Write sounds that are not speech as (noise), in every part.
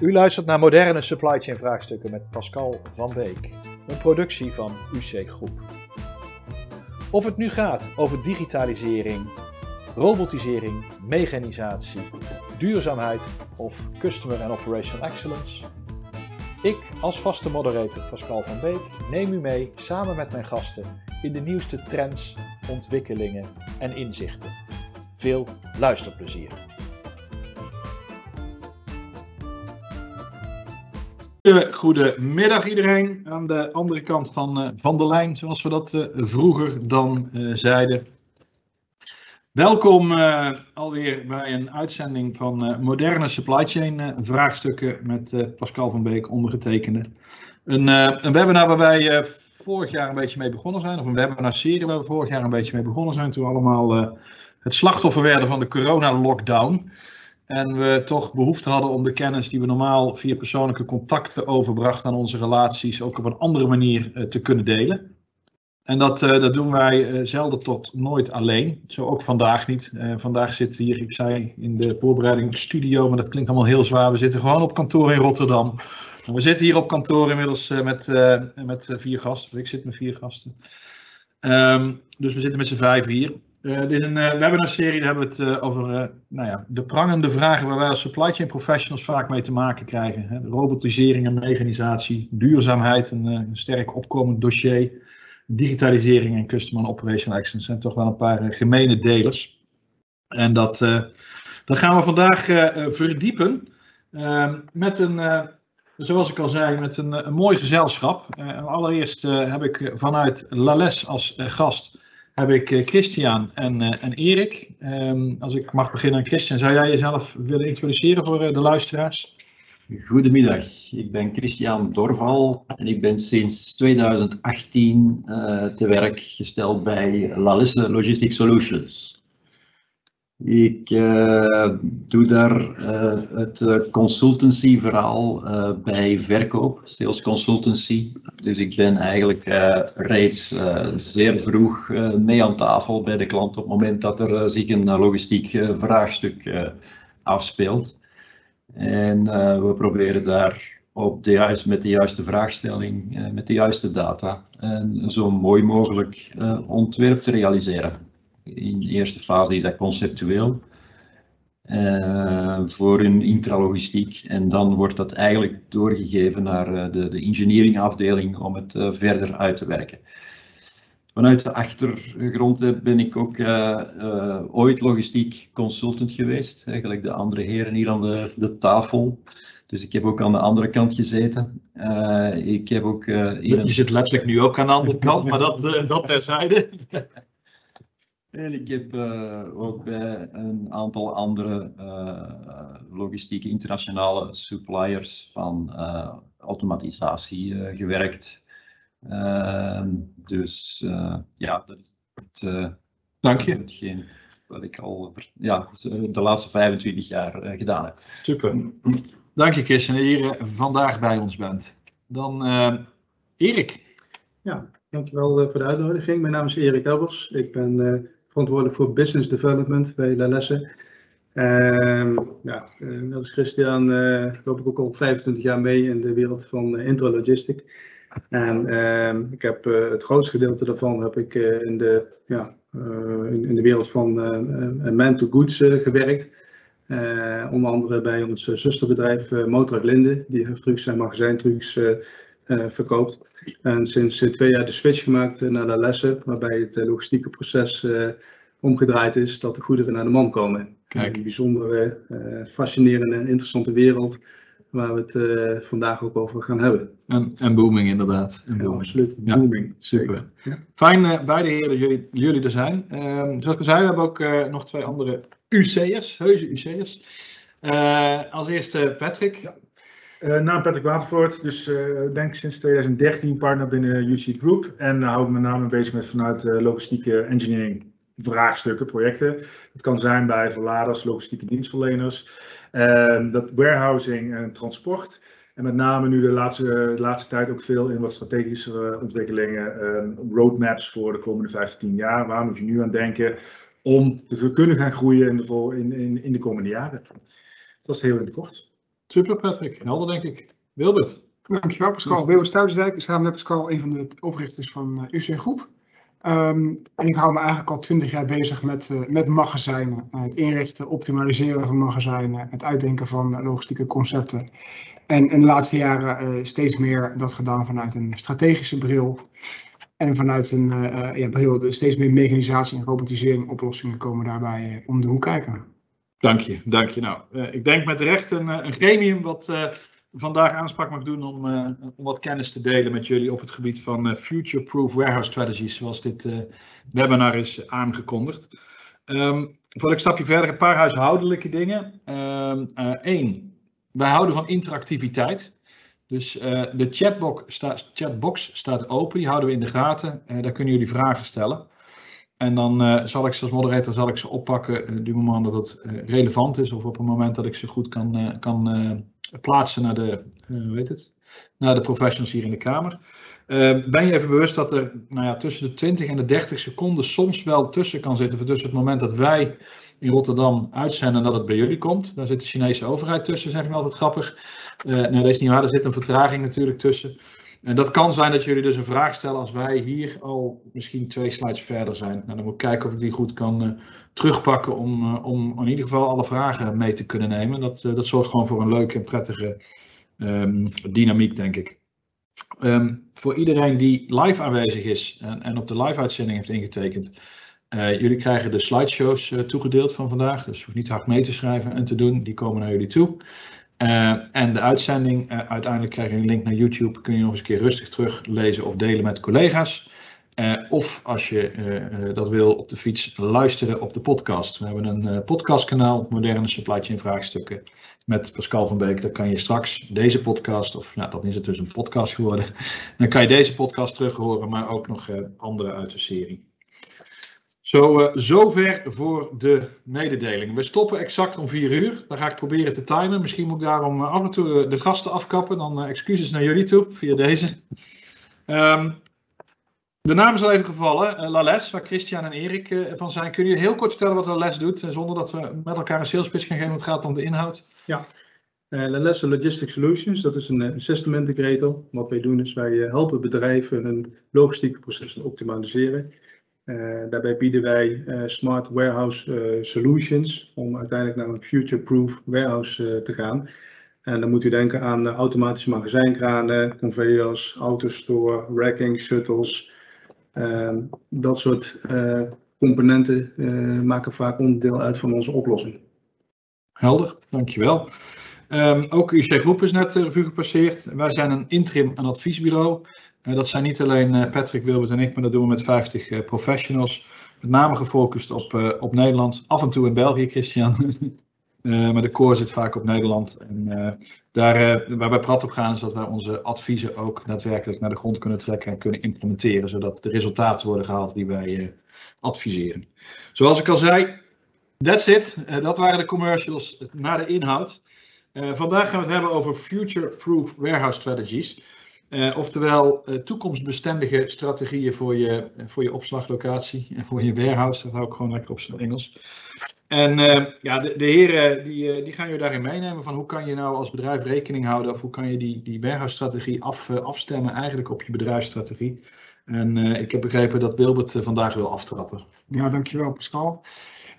U luistert naar moderne supply chain vraagstukken met Pascal van Beek, een productie van UC Groep. Of het nu gaat over digitalisering, robotisering, mechanisatie, duurzaamheid of customer and operational excellence. Ik als vaste moderator Pascal van Beek neem u mee samen met mijn gasten in de nieuwste trends, ontwikkelingen en inzichten. Veel luisterplezier. Goedemiddag iedereen aan de andere kant van, uh, van de lijn, zoals we dat uh, vroeger dan uh, zeiden. Welkom alweer bij een uitzending van moderne supply chain vraagstukken met Pascal van Beek, ondergetekende. Een, een webinar waar wij vorig jaar een beetje mee begonnen zijn, of een webinar-serie waar we vorig jaar een beetje mee begonnen zijn, toen we allemaal het slachtoffer werden van de corona-lockdown. En we toch behoefte hadden om de kennis die we normaal via persoonlijke contacten overbrachten aan onze relaties ook op een andere manier uh, te kunnen delen. En dat, uh, dat doen wij uh, zelden tot nooit alleen. Zo ook vandaag niet. vandaag zitten hier, ik zei in de voorbereiding studio, maar dat klinkt allemaal heel zwaar. We zitten gewoon op kantoor in Rotterdam. We zitten hier op kantoor inmiddels met, met vier gasten. Ik zit met vier gasten. Um, dus we zitten met z'n vijf hier. Uh, dit is een uh, webinar-serie, daar hebben we het uh, over nou ja, de prangende vragen waar wij als supply chain professionals vaak mee te maken krijgen. Hè. Robotisering en mechanisatie, duurzaamheid, een, een, sterk opkomend dossier, digitalisering en customer operational excellence zijn toch wel een paar gemene delers. En dat, dat gaan we vandaag verdiepen ehm, met een, zoals ik al zei, met een, een mooi gezelschap. allereerst heb ik vanuit Lales als gast heb ik eh, Christian en, uh, en Erik. Um, als ik mag beginnen, Christian, zou jij jezelf willen introduceren voor uh, de luisteraars? Goedemiddag, ik ben Christian Dorval en ik ben sinds 2018 uh, te werk gesteld bij Lalisse Logistic Solutions. Ik uh, doe daar uh, het consultancy verhaal bij verkoop, sales consultancy. Dus ik ben eigenlijk reeds zeer vroeg mee aan tafel bij de klant op het moment dat er zich een logistiek vraagstuk afspeelt. En we proberen daar op de juiste, met de juiste vraagstelling, met de juiste data, een zo mooi mogelijk ontwerp te realiseren in de eerste fase is dat conceptueel uh, voor een intralogistiek. En dan wordt dat eigenlijk doorgegeven naar uh, de, de engineeringafdeling om het uh, verder uit te werken. Vanuit de achtergrond ben ik ook ooit logistiek consultant geweest, eigenlijk de andere heren hier aan de, de tafel. Dus ik heb ook aan de andere kant gezeten. ik heb ook, Je zit letterlijk nu ook aan de andere kant, maar dat, dat terzijde. (laughs) En ik heb uh, ook bij een aantal andere uh, logistieke internationale suppliers van uh, automatisatie gewerkt. Ehm, dus ja, dat is het, Dank je. hetgeen wat ik al ja, de laatste 25 jaar gedaan heb. Super. Dank je Christian dat je hier vandaag bij ons bent. Dan Erik. Ja, dankjewel voor de uitnodiging. Mijn naam is Erik Elbers. Ik ben verantwoordelijk voor business development bij La Lesse. Uh, ja, net als Christian uh, loop ik ook al 25 jaar mee in de wereld van uh, intralogistic. En uh, ik heb het grootste gedeelte daarvan heb ik in, de, ja, in, in, de wereld van man to goods gewerkt. onder andere bij ons zusterbedrijf Motorrad Linde, die trucks en magazijntrucs verkoopt. En sinds twee jaar de switch gemaakt naar La Lesse, waarbij het logistieke proces omgedraaid is dat de goederen naar de man komen. Kijk. Een bijzondere, uh, fascinerende en interessante wereld waar we het uh, vandaag ook over gaan hebben. En, en booming inderdaad. En booming. absoluut, booming. Ja, super. Ja. Fijn uh, beide heren dat jullie, jullie er zijn. Ehm, zoals ik al zei, we hebben ook nog twee andere UC'ers, heuse UC'ers. als eerste Patrick. Uh, naam Patrick Watervoort, dus uh, denk sinds 2013 partner binnen UC Group en hou ik met name bezig met vanuit uh, logistieke engineering vraagstukken, projecten. Dat kan zijn bij verladers, logistieke dienstverleners, uh, dat warehousing en transport. En met name nu de laatste, laatste tijd ook veel in wat strategische ontwikkelingen, uh, roadmaps voor de komende 15 jaar. Waar moet je nu aan denken om te kunnen gaan groeien in de, in, in, in de komende jaren? Dat is heel in het kort. Super Patrick, helder denk ik. Wilbert. Dankjewel Pascal. Wilbert Stouwensdijk, samen met Pascal een van de oprichters van uh, UC Groep. Um, en ik hou me eigenlijk al twintig jaar bezig met, uh, met magazijnen. Uh, het inrichten, optimaliseren van magazijnen, het uitdenken van logistieke concepten. En in de laatste jaren steeds meer dat gedaan vanuit een strategische bril. En vanuit een ja, bril, steeds meer mechanisatie en robotisering oplossingen komen daarbij om de hoek kijken. Dank je, dank je. Nou, ik denk met recht een, een gremium wat vandaag aanspraak mag doen om, om wat kennis te delen met jullie op het gebied van future-proof warehouse strategies, zoals dit webinar is aangekondigd. Um, voordat ik stapje verder, een paar huishoudelijke dingen. Eén, um, wij houden van interactiviteit. Dus de chatbox, chatbox staat open, die houden we in de gaten. daar kunnen jullie vragen stellen. En dan zal ik ze als moderator zal ik ze oppakken op het moment dat het relevant is of op het moment dat ik ze goed kan, kan plaatsen naar de, weet het, naar de professionals hier in de Kamer. Ben je even bewust dat er nou ja, tussen de 20 en de 30 seconden soms wel tussen kan zitten. Tussen het moment dat wij in Rotterdam uitzenden en dat het bij jullie komt. Daar zit de Chinese overheid tussen, zeg ik altijd grappig. Uh, nou, dat is niet waar, er zit een vertraging natuurlijk tussen. En dat kan zijn dat jullie dus een vraag stellen als wij hier al misschien twee slides verder zijn. Nou, dan moet ik kijken of ik die goed kan uh, terugpakken om, uh, om in ieder geval alle vragen mee te kunnen nemen. Dat, uh, dat zorgt gewoon voor een leuke en prettige um, dynamiek, denk ik. Um, voor iedereen die live aanwezig is en, en op de live uitzending heeft ingetekend. jullie krijgen de slideshows toegedeeld van vandaag, dus hoeft niet hard mee te schrijven en te doen. Die komen naar jullie toe. Uh, en de uitzending, uh, uiteindelijk krijg je een link naar YouTube, kun je nog eens een keer rustig teruglezen of delen met collega's. Uh, of als je dat wil op de fiets, luisteren op de podcast. We hebben een podcastkanaal, Moderne Supply Chain Vraagstukken, met Pascal van Beek. Dan kan je straks deze podcast, of nou, dan is het dus een podcast geworden, dan kan je deze podcast terug horen, maar ook nog andere uit de serie. Zo, uh, zover voor de mededeling. We stoppen exact om 4 uur. Dan ga ik proberen te timen. Misschien moet ik daarom af en toe de gasten afkappen. Dan excuses naar jullie toe via deze. Um, de naam is al even gevallen. Lales, waar Christian en Erik van zijn. Kun je heel kort vertellen wat Lales doet? zonder dat we met elkaar een sales pitch gaan geven. Want het gaat om de inhoud. Ja. Lales Logistic Solutions, dat is een, een system integrator. Wat wij doen is wij helpen bedrijven hun logistieke processen optimaliseren. Uh, daarbij bieden wij uh, smart warehouse uh, solutions om uiteindelijk naar een future-proof warehouse te gaan. En dan moet u denken aan automatische magazijnkranen, conveyors, autostore, racking, shuttles. Ehm, dat soort componenten maken vaak onderdeel uit van onze oplossing. Helder, dankjewel. Um, ook UC Groep is net revue gepasseerd. Wij zijn een interim en adviesbureau. Uh, dat zijn niet alleen uh, Patrick, Wilbert en ik, maar dat doen we met 50 uh, professionals. Met name gefocust op, op Nederland, af en toe in België, Christian. (laughs) maar de core zit vaak op Nederland. En daar, waar wij prat op gaan is dat wij onze adviezen ook daadwerkelijk naar de grond kunnen trekken en kunnen implementeren. Zodat de resultaten worden gehaald die wij adviseren. Zoals ik al zei, that's it. dat waren de commercials naar de inhoud. vandaag gaan we het hebben over future-proof warehouse strategies. Uh, oftewel uh, toekomstbestendige strategieën voor je, voor je opslaglocatie en voor je warehouse. Dat hou ik gewoon lekker op zijn Engels. En ja, de, de heren die, die gaan je daarin meenemen van hoe kan je nou als bedrijf rekening houden of hoe kan je die, die warehouse strategie af, afstemmen eigenlijk op je bedrijfsstrategie. En ik heb begrepen dat Wilbert vandaag wil aftrappen. Ja, dankjewel Pascal.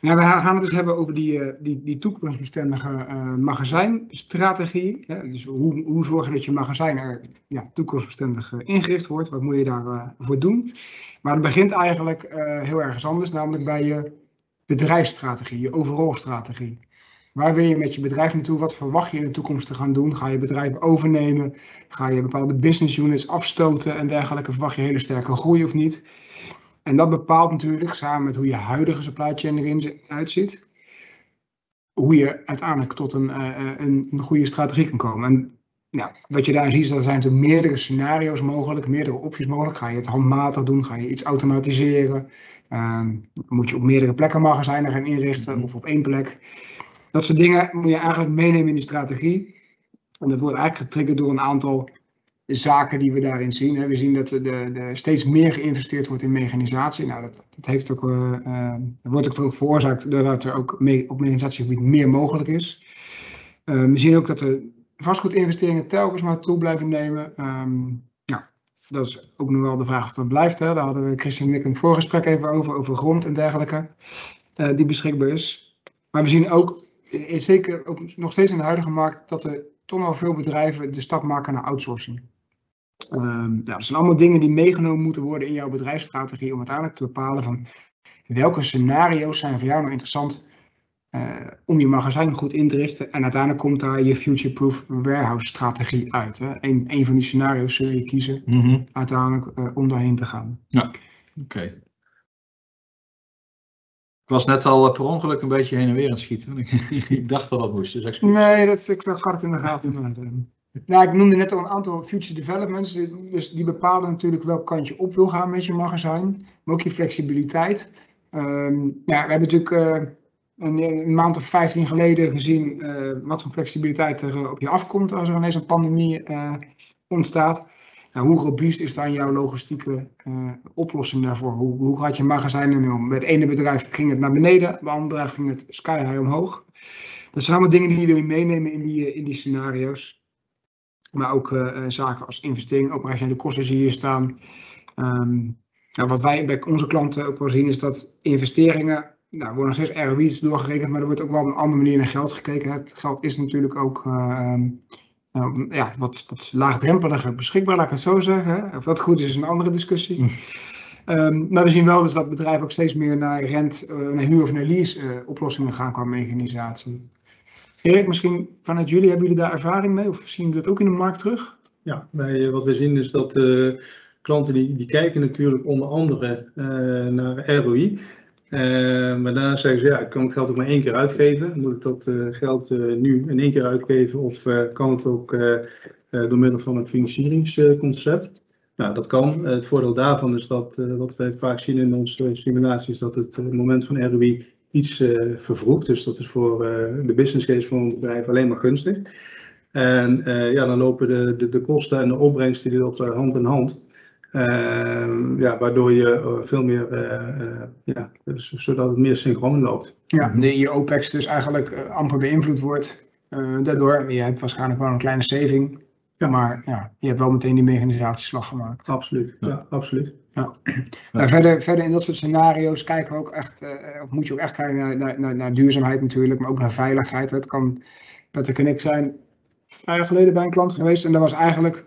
Nou, we gaan het dus hebben over die, uh, die, die toekomstbestendige uh, magazijnstrategie. Dus hoe, hoe zorgen dat je magazijn er ja, toekomstbestendig uh, ingericht wordt? Wat moet je daarvoor voor doen? Maar het begint eigenlijk heel ergens anders, namelijk bij je bedrijfsstrategie, je overall strategie. Waar wil je met je bedrijf naartoe? Wat verwacht je in de toekomst te gaan doen? Ga je bedrijf overnemen? Ga je bepaalde business units afstoten en dergelijke? Verwacht je hele sterke groei of niet? En dat bepaalt natuurlijk, samen met hoe je huidige supply chain erin uitziet, hoe je uiteindelijk tot een, uh, een, een, goede strategie kan komen. En wat je daar ziet, is dat zijn natuurlijk meerdere scenario's mogelijk, meerdere opties mogelijk. Ga je het handmatig doen? Ga je iets automatiseren? Uh, moet je op meerdere plekken magazijnen gaan inrichten mhm. of op één plek? Dat soort dingen moet je eigenlijk meenemen in die strategie. En dat wordt eigenlijk getriggerd door een aantal zaken die we daarin zien. We zien dat er de, de, steeds meer geïnvesteerd wordt in mechanisatie. Nou, dat, dat heeft ook, uh, wordt ook veroorzaakt doordat er ook mee, op mechanisatiegebied meer mogelijk is. Uh, we zien ook dat er vastgoedinvesteringen telkens maar toe blijven nemen. Ja, dat is ook nog wel de vraag of dat blijft. Hè. Daar hadden we Christian en ik een voorgesprek even over, over grond en dergelijke, eh, die beschikbaar is. Maar we zien ook, eh, zeker ook nog steeds in de huidige markt, dat er toch nog veel bedrijven de stap maken naar outsourcing. Ehm, nou, dat zijn allemaal dingen die meegenomen moeten worden in jouw bedrijfsstrategie om uiteindelijk te bepalen van welke scenario's zijn voor jou nou interessant uh, om je magazijn goed in te richten. En uiteindelijk komt daar je future-proof warehouse strategie uit. Hè. Een, een van die scenario's zul je kiezen Mhm. uiteindelijk uh, om daarheen te gaan. Oké. Ik was net al eh, per ongeluk een beetje heen en weer aan het schieten. (laughs) ik dacht dat dat moest, dus. Nee, dat is, ik zag het in de gaten. Eh, nou, ik noemde net al een aantal future developments. Dus die bepalen natuurlijk welk kant je op wil gaan met je magazijn. Maar ook je flexibiliteit. Um, ja, we hebben natuurlijk uh, een, maand of 15 geleden gezien uh, wat voor flexibiliteit er op je afkomt als er ineens een pandemie ontstaat. Nou, hoe robuust is dan jouw logistieke oplossing daarvoor? Hoe, hoe gaat je magazijn ermee om? Bij het ene bedrijf ging het naar beneden, bij het andere bedrijf ging het sky high omhoog. Dat zijn allemaal dingen die je meenemen in die, in die scenario's. Maar ook uh, zaken als investering, operationele kosten zie je hier staan. Um, nou, wat wij bij onze klanten ook wel zien is dat investeringen, nou, worden nog steeds ROI's doorgerekend, maar er wordt ook wel op een andere manier naar geld gekeken. Het geld is natuurlijk ook uh, uh, ja, wat, wat laagdrempeliger beschikbaar, laat ik het zo zeggen. Of dat goed is, is een andere discussie. Mm. Um, maar we zien wel dus dat bedrijven ook steeds meer naar rent, naar huur of naar lease oplossingen gaan qua mechanisatie. Erik, misschien vanuit jullie, hebben jullie daar ervaring mee of zien jullie dat ook in de markt terug? Ja, wij, wat we zien is dat uh, klanten die, die kijken natuurlijk onder andere uh, naar ROI. Maar daarna zeggen ze, ja, ik kan het geld ook maar één keer uitgeven. Moet ik dat geld nu in één keer uitgeven of kan het ook door middel van een financieringsconcept? Nou, dat kan. het voordeel daarvan is dat, wat wij vaak zien in onze simulaties, dat het moment van ROI iets uh, vervroegd. Dus dat is voor uh, de business case van een bedrijf alleen maar gunstig. En uh, ja, dan lopen de, de, de, kosten en de opbrengsten die lopen hand in hand. ja, waardoor je veel meer, ja, dus, zodat het meer synchroon loopt. Ja, nee, je OPEX dus eigenlijk amper beïnvloed wordt daardoor. Je hebt waarschijnlijk wel een kleine saving. Ja. Maar ja, je hebt wel meteen die mechanisatieslag gemaakt. Absoluut, ja, ja absoluut. Ja. Verder, verder in dat soort scenario's kijken we ook echt, uh, moet je ook echt kijken naar, naar, naar, naar, duurzaamheid natuurlijk, maar ook naar veiligheid. Het kan, Patrick en ik zijn een jaar geleden bij een klant geweest en dat was eigenlijk,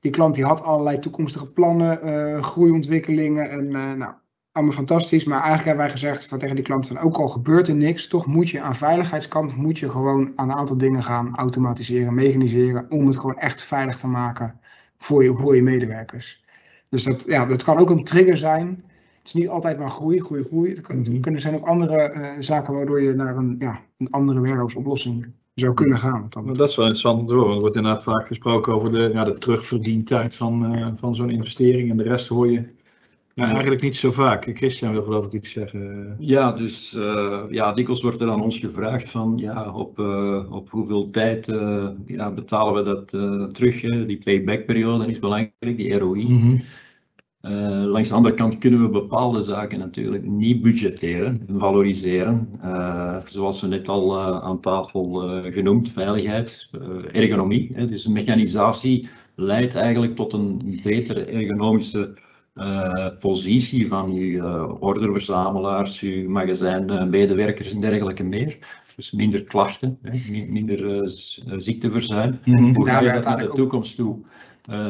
die klant die had allerlei toekomstige plannen, uh, groeiontwikkelingen en uh, nou, allemaal fantastisch. Maar eigenlijk hebben wij gezegd van, tegen die klant van, ook al gebeurt er niks, toch moet je aan veiligheidskant, moet je gewoon aan een aantal dingen gaan automatiseren, mechaniseren, om het gewoon echt veilig te maken voor je, voor je medewerkers. Dus dat, ja, dat kan ook een trigger zijn. Het is niet altijd maar groei, groei, groei. Kan, mm-hmm. kunnen zijn ook andere uh, zaken waardoor je naar een, ja, een andere warehouse oplossing zou kunnen gaan. Nou, dat is wel interessant door. Want er wordt inderdaad vaak gesproken over de, ja, de terugverdientijd van, uh, van zo'n investering. En de rest hoor je ja, eigenlijk niet zo vaak. Christian wil geloof ik iets zeggen. Ja, dus uh, ja, dikwijls wordt er aan ons gevraagd van ja, op, uh, op hoeveel tijd uh, ja, betalen we dat terug. Die payback-periode is belangrijk, die ROI. Mm -hmm. langs de andere kant kunnen we bepaalde zaken natuurlijk niet budgetteren en valoriseren. zoals we net al aan tafel genoemd, veiligheid, ergonomie. Hè, dus mechanisatie leidt eigenlijk tot een betere ergonomische uh, positie van uw uh, orderverzamelaars, uw magazijnmedewerkers en dergelijke meer. Dus minder klachten, hè, minder ziekteverzuim. Mm -hmm. Hoe ga je dat naar de toekomst toe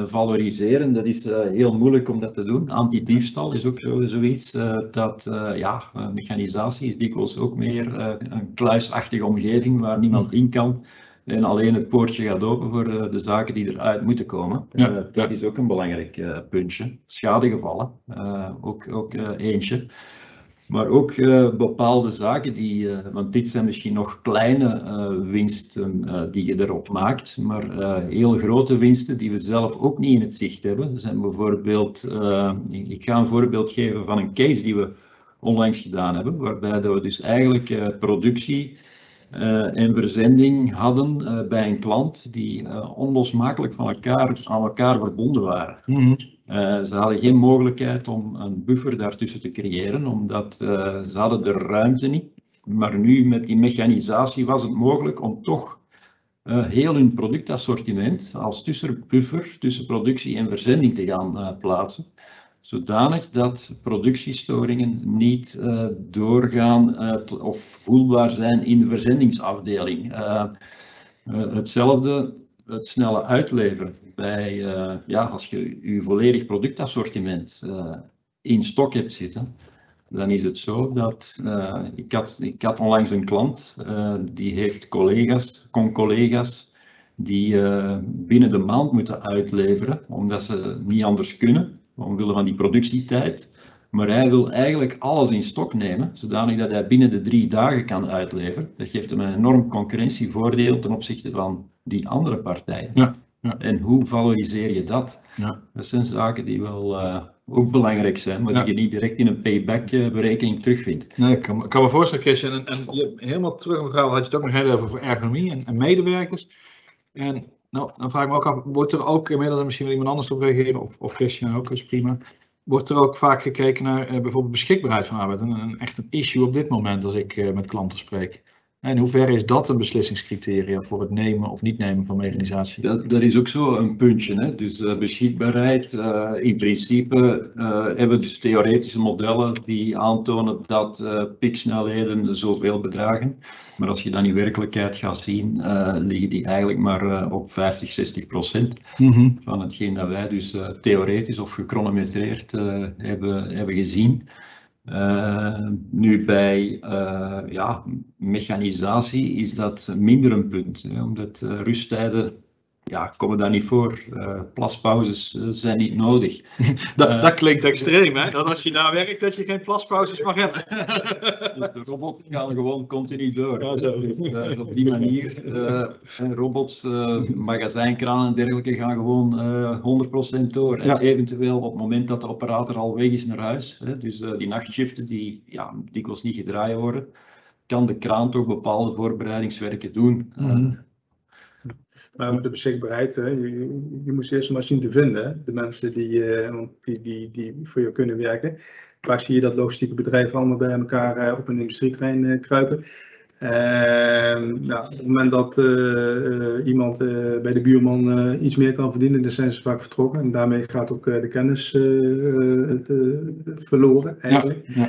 valoriseren? Dat is heel moeilijk om dat te doen. Antidiefstal is ook zo, zoiets. dat ja, mechanisatie is dikwijls ook meer een kluisachtige omgeving waar niemand in kan en alleen het poortje gaat open voor uh, de zaken die eruit moeten komen. Ja, uh, dat ja. is ook een belangrijk uh, puntje. Schadegevallen, ook, ook eentje. Maar ook bepaalde zaken die, want dit zijn misschien nog kleine winsten die je erop maakt, maar heel grote winsten die we zelf ook niet in het zicht hebben. Dat zijn bijvoorbeeld, ik ga een voorbeeld geven van een case die we onlangs gedaan hebben, waarbij dat we dus eigenlijk productie en verzending hadden uh, bij een klant die uh, onlosmakelijk van elkaar, aan elkaar verbonden waren. Mm -hmm. ze hadden geen mogelijkheid om een buffer daartussen te creëren, omdat ze hadden de ruimte niet. Maar nu met die mechanisatie was het mogelijk om toch eh, heel hun productassortiment als tussenbuffer tussen productie en verzending te gaan eh, plaatsen. Zodanig dat productiestoringen niet eh, doorgaan eh, of voelbaar zijn in de verzendingsafdeling. Eh, hetzelfde, het snelle uitleveren. Bij, ja, als je je volledig productassortiment in stok hebt zitten, dan is het zo dat ik, had, ik had onlangs een klant die heeft collega's, con-collega's, die eh, binnen de maand moeten uitleveren, omdat ze niet anders kunnen, omwille van die productietijd. Maar hij wil eigenlijk alles in stok nemen, zodanig dat hij binnen de drie dagen kan uitleveren. Dat geeft hem een enorm concurrentievoordeel ten opzichte van die andere partijen. Ja, ja. En hoe valoriseer je dat? Ja. Dat zijn zaken die wel eh, ook belangrijk zijn, maar die je niet direct in een payback-berekening terugvindt. Nee, ik kan, ik kan me voorstellen, Christian. En, en je, helemaal terug had je het ook nog heel even voor ergonomie en, en medewerkers. En nou, dan vraag ik me ook af, wordt er ook, inmiddels misschien wel iemand anders op reageren, of, of Christian ook, is prima. Wordt er ook vaak gekeken naar eh, bijvoorbeeld beschikbaarheid van arbeid? Een, een, echt een issue op dit moment als ik eh, met klanten spreek. En in hoeverre is dat een beslissingscriteria voor het nemen of niet nemen van mechanisatie? Dat, dat is ook zo een puntje. Hè? Dus eh, beschikbaarheid, in principe hebben we dus theoretische modellen die aantonen dat pieksnelheden zoveel bedragen. Maar als je dan in werkelijkheid gaat zien, eh, liggen die eigenlijk maar eh, op 50, 60 procent van hetgeen dat wij dus eh, theoretisch of gechronometreerd hebben, hebben gezien. Nu bij ja, mechanisatie is dat minder een punt, hè, omdat rusttijden ja, komen daar niet voor. Eh, plaspauzes eh, zijn niet nodig. (laughs) Dat, dat klinkt extreem, hè? Dat als je daar werkt, dat je geen plaspauzes mag hebben. (laughs) Dus de robots gaan gewoon continu door. Ja, zo. Eh, op die manier, robots, magazijnkranen en dergelijke gaan gewoon eh 100% door. En Ja. eventueel op het moment dat de operator al weg is naar huis, hè, dus die nachtshiften die ja, dikwijls niet gedraaid worden, kan de kraan toch bepaalde voorbereidingswerken doen. Mhm. Maar ook de beschikbaarheid, hè. Je, je, je moest eerst een machine te vinden, hè. de mensen die, eh, die, die, die voor je kunnen werken. Vaak zie je dat logistieke bedrijven allemaal bij elkaar eh, op een industrietrein eh, kruipen. Ehm, nou, op het moment dat iemand bij de buurman iets meer kan verdienen, dan zijn ze vaak vertrokken. En daarmee gaat ook de kennis verloren eigenlijk. ja.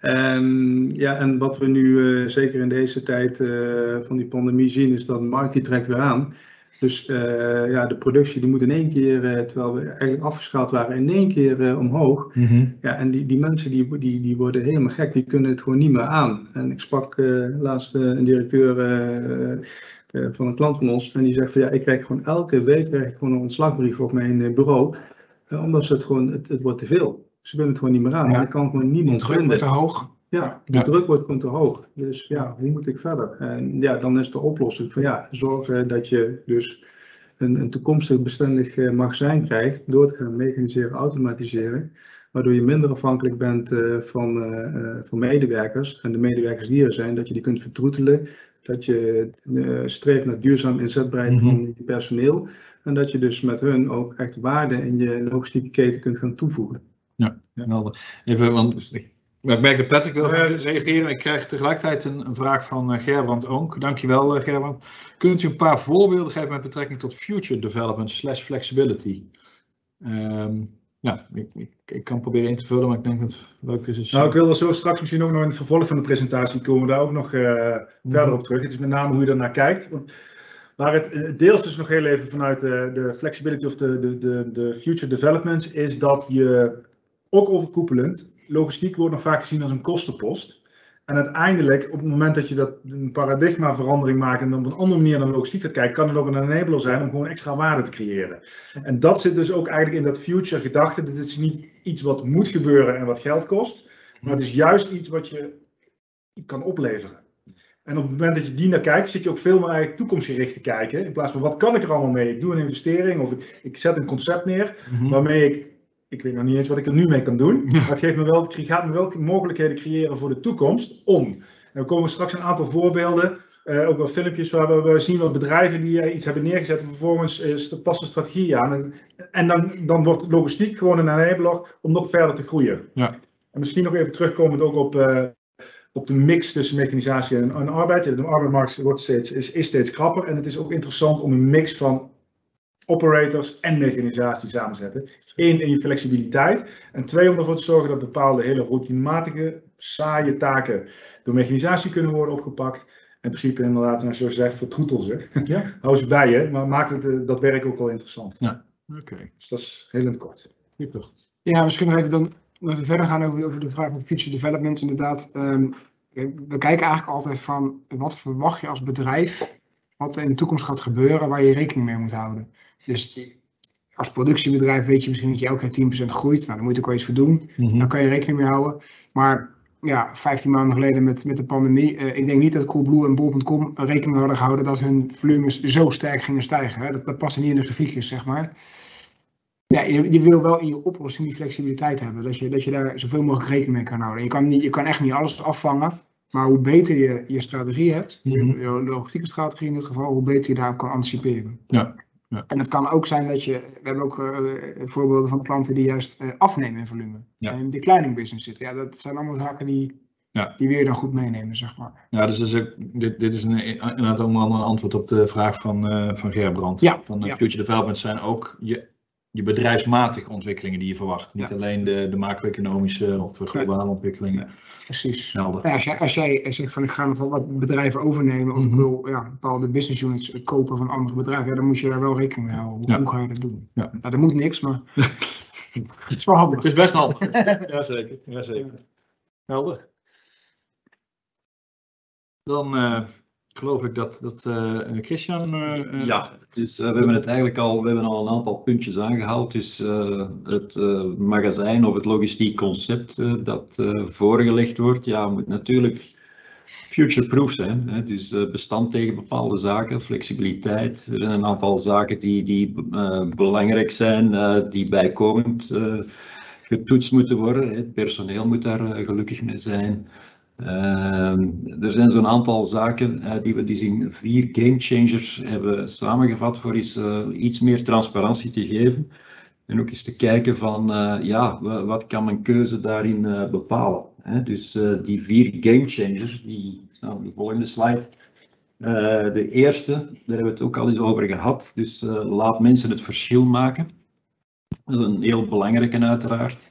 Ehm, ja, en wat we nu zeker in deze tijd van die pandemie zien, is dat de markt die trekt weer aan. Dus eh, ja, de productie die moet in één keer, eh, terwijl we eigenlijk afgeschaald waren, in één keer eh, omhoog. Ja, en die, die mensen die, die, die worden helemaal gek, die kunnen het gewoon niet meer aan. En ik sprak laatst een directeur van een klant van ons en die zegt van ja, ik krijg gewoon elke week krijg ik gewoon een ontslagbrief op mijn bureau, omdat ze het gewoon, het, het wordt te veel. Ze kunnen het gewoon niet meer aan. Ja. Ik kan gewoon niemand wordt vinden. te hoog. Ja, de Ja. druk wordt gewoon te hoog. Dus ja, hoe moet ik verder? En ja, dan is de oplossing van ja, zorgen dat je dus een, een toekomstig bestendig eh, magazijn krijgt door te gaan mechaniseren, automatiseren. Waardoor je minder afhankelijk bent eh, van, eh, van medewerkers. En de medewerkers die er zijn, dat je die kunt vertroetelen. Dat je streeft naar duurzaam inzetbaarheid Mhm. van je personeel. En dat je dus met hun ook echt waarde in je logistieke keten kunt gaan toevoegen. Helder. Even, want maar ik merk dat Patrick wil dus- reageren. Ik krijg tegelijkertijd een, een vraag van eh, Gerbrand Oonk. Dankjewel, eh Gerbrand. Kunt u een paar voorbeelden geven met betrekking tot future development slash flexibility? Ehm, ja, ik, ik, ik kan proberen in te vullen, maar ik denk dat het leuk is. Nou, ik wil er zo straks misschien ook nog in het vervolg van de presentatie komen, daar ook nog eh, verder op terug. Het is met name hoe je ernaar kijkt. Want Waar het deels dus nog heel even vanuit de, de flexibility of de, de, de, de future development is dat je ook overkoepelend, logistiek wordt nog vaak gezien als een kostenpost. En uiteindelijk, op het moment dat je dat een paradigmaverandering maakt en op een andere manier naar logistiek gaat kijken, kan het ook een enabler zijn om gewoon extra waarde te creëren. En dat zit dus ook eigenlijk in dat future gedachte. Dit is niet iets wat moet gebeuren en wat geld kost, maar het is juist iets wat je kan opleveren. En op het moment dat je die naar kijkt, zit je ook veel meer eigenlijk toekomstgericht te kijken. In plaats van wat kan ik er allemaal mee? Ik doe een investering of ik, ik zet een concept neer Mhm. waarmee ik, ik weet nog niet eens wat ik er nu mee kan doen. Maar het geeft me wel, gaat me wel mogelijkheden creëren voor de toekomst om. En we komen straks een aantal voorbeelden, eh, ook wel filmpjes waar we, zien wat bedrijven die eh, iets hebben neergezet en vervolgens is de passen strategie aan. En, en dan, dan wordt logistiek gewoon een enabler om nog verder te groeien. Ja. En misschien nog even terugkomend ook op, eh, op de mix tussen mechanisatie en, en arbeid. De arbeidsmarkt wordt steeds, is, is steeds krapper en het is ook interessant om een mix van operators en mechanisatie samen te zetten. Eén, in je flexibiliteit. En twee, om ervoor te zorgen dat bepaalde hele routinematige, saaie taken door mechanisatie kunnen worden opgepakt. In principe inderdaad, zoals je zegt, vertroetel ze. Ja. (laughs) Hou ze bij je, maar maakt het, eh, dat werk ook wel interessant. Oké, Dus dat is heel in het kort. Ja, misschien nog even dan nog even verder gaan over, over de vraag van future development. Inderdaad, Ehm, we kijken eigenlijk altijd van wat verwacht je als bedrijf, wat er in de toekomst gaat gebeuren, waar je rekening mee moet houden. Dus als productiebedrijf weet je misschien dat je elke keer 10% groeit. Nou, daar moet je ook wel iets voor doen. Mhm. Daar kan je rekening mee houden. Maar ja, 15 maanden geleden met, met de pandemie, eh, ik denk niet dat Coolblue en Bol.com rekening hadden gehouden dat hun volumes zo sterk gingen stijgen. Hè. Dat, dat past niet in de grafiekjes, zeg maar. Ja, je, je wil wel in je oplossing die flexibiliteit hebben, dat je, dat je daar zoveel mogelijk rekening mee kan houden. Je kan, niet, je kan echt niet alles afvangen, maar hoe beter je je strategie hebt, Mhm. je logistieke strategie in dit geval, hoe beter je daarop kan anticiperen. Ja, ja. En het kan ook zijn dat je, we hebben ook eh, voorbeelden van klanten die juist eh, afnemen in volume. Ja. En in declining business zitten. Ja, dat zijn allemaal zaken die, Ja. die je dan goed meenemen, zeg maar. Ja, dus, is ook- dit, dit is een, inderdaad wel een antwoord op de vraag van, eh van Gerbrand. Ja, Van future development zijn ook je, je bedrijfsmatige ontwikkelingen die je verwacht. Niet Ja. alleen de, de macro-economische of globale ontwikkelingen. Precies. Helder. Ja, als, jij, als jij zegt van ik ga nog wel wat bedrijven overnemen of ik Mhm. wil ja, bepaalde business units kopen van andere bedrijven, ja, dan moet je daar wel rekening mee houden. Hoe, Ja. hoe ga je dat doen? Ja. Nou, dat moet niks, maar (laughs) het is wel handig. Het is best handig. (laughs) Jazeker, jazeker. Helder. Dan eh, geloof ik dat, dat eh, Christian... eh, eh, Ja, dus eh, we hebben het eigenlijk al, we hebben al een aantal puntjes aangehaald. Dus eh, het eh, magazijn of het logistiek concept eh, dat eh, voorgelegd wordt, ja, moet natuurlijk future-proof zijn. Hè? Dus eh, bestand tegen bepaalde zaken, flexibiliteit. Er zijn een aantal zaken die, die eh, belangrijk zijn, eh, die bijkomend eh, getoetst moeten worden. Het personeel moet daar eh, gelukkig mee zijn. Ehm, er zijn zo'n aantal zaken eh, die we dus in vier game changers hebben samengevat voor eens, eh, iets meer transparantie te geven. En ook eens te kijken van, eh, ja, wa- wat kan mijn keuze daarin bepalen. Hè? Dus die vier game changers, die staan op de volgende slide. De eerste, daar hebben we het ook al eens over gehad. Dus laat mensen het verschil maken. Dat is een heel belangrijke uiteraard.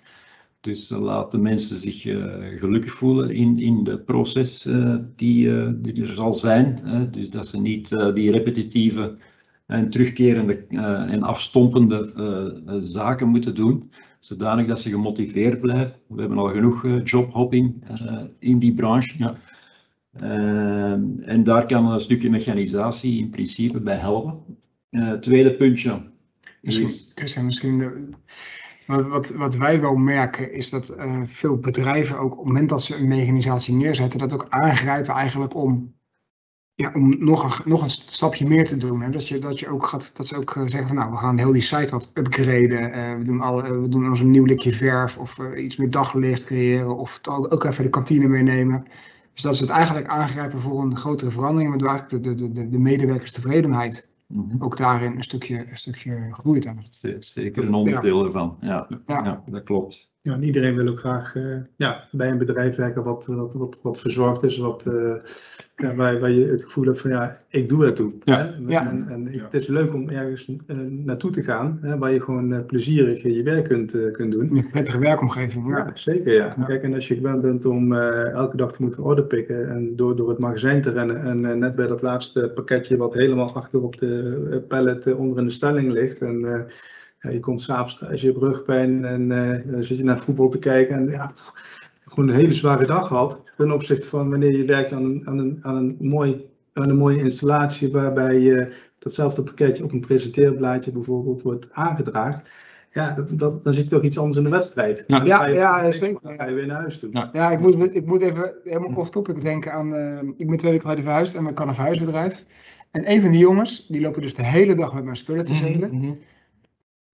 Dus laat de mensen zich uh, gelukkig voelen in, in de proces uh, die, die, er zal zijn. dus dat ze niet die repetitieve en terugkerende en afstompende zaken moeten doen, zodanig dat ze gemotiveerd blijven. We hebben al genoeg jobhopping in die branche. Ja. en daar kan een stukje mechanisatie in principe bij helpen. tweede puntje. Misschien, Christian, misschien wat, wat, wij wel merken is dat uh, veel bedrijven ook op het moment dat ze een mechanisatie neerzetten, dat ook aangrijpen eigenlijk om, ja, om nog, een, nog een stapje meer te doen. Hè? Dat, je, dat, je ook gaat, dat ze ook uh, zeggen van nou, we gaan heel die site wat upgraden. Uh, we, doen alle, we doen ons een nieuw likje verf of iets meer daglicht creëren of ook, ook even de kantine meenemen. Dus dat ze het eigenlijk aangrijpen voor een grotere verandering, waardoor eigenlijk de, de, de, de medewerkerstevredenheid Mm -hmm. ook daarin een stukje, een stukje groeit. Zeker een onderdeel ja. ervan, ja. Ja. ja. dat klopt. Ja, en iedereen wil ook graag uh, ja, bij een bedrijf werken wat, wat, wat, wat verzorgd is, wat, uh, ja, waar, waar je het gevoel hebt van ja, ik doe ertoe. Ja. Hè? Ja. En, en het is leuk om ergens uh, naartoe te gaan, hè, waar je gewoon plezierig je werk kunt, kunt doen. Een prettige werkomgeving, ja. ja zeker ja. Kijk, en als je gewend bent om elke dag te moeten order pikken en door, door het magazijn te rennen en net bij dat laatste pakketje wat helemaal achter op de pallet onder in de stelling ligt en ja, je komt s'avonds thuis, je hebt rugpijn en uh, dan zit je naar voetbal te kijken en ja, gewoon een hele zware dag gehad. Ten opzichte van wanneer je werkt aan een, aan een, aan een, mooi, aan een mooie installatie waarbij je datzelfde pakketje op een presenteerblaadje bijvoorbeeld wordt aangedraagd. Ja, dat, dat, dan zit je toch iets anders in de wedstrijd. Ja, ja, zeker. Dan ga je weer naar huis toe. Ja, ja ik, moet, ik moet even helemaal off-topic denken aan... Uh, ik ben twee weken geleden verhuisd en ik kan een verhuisbedrijf. En een van die jongens, die lopen dus de hele dag met mijn spullen te zelen. Mm -hmm.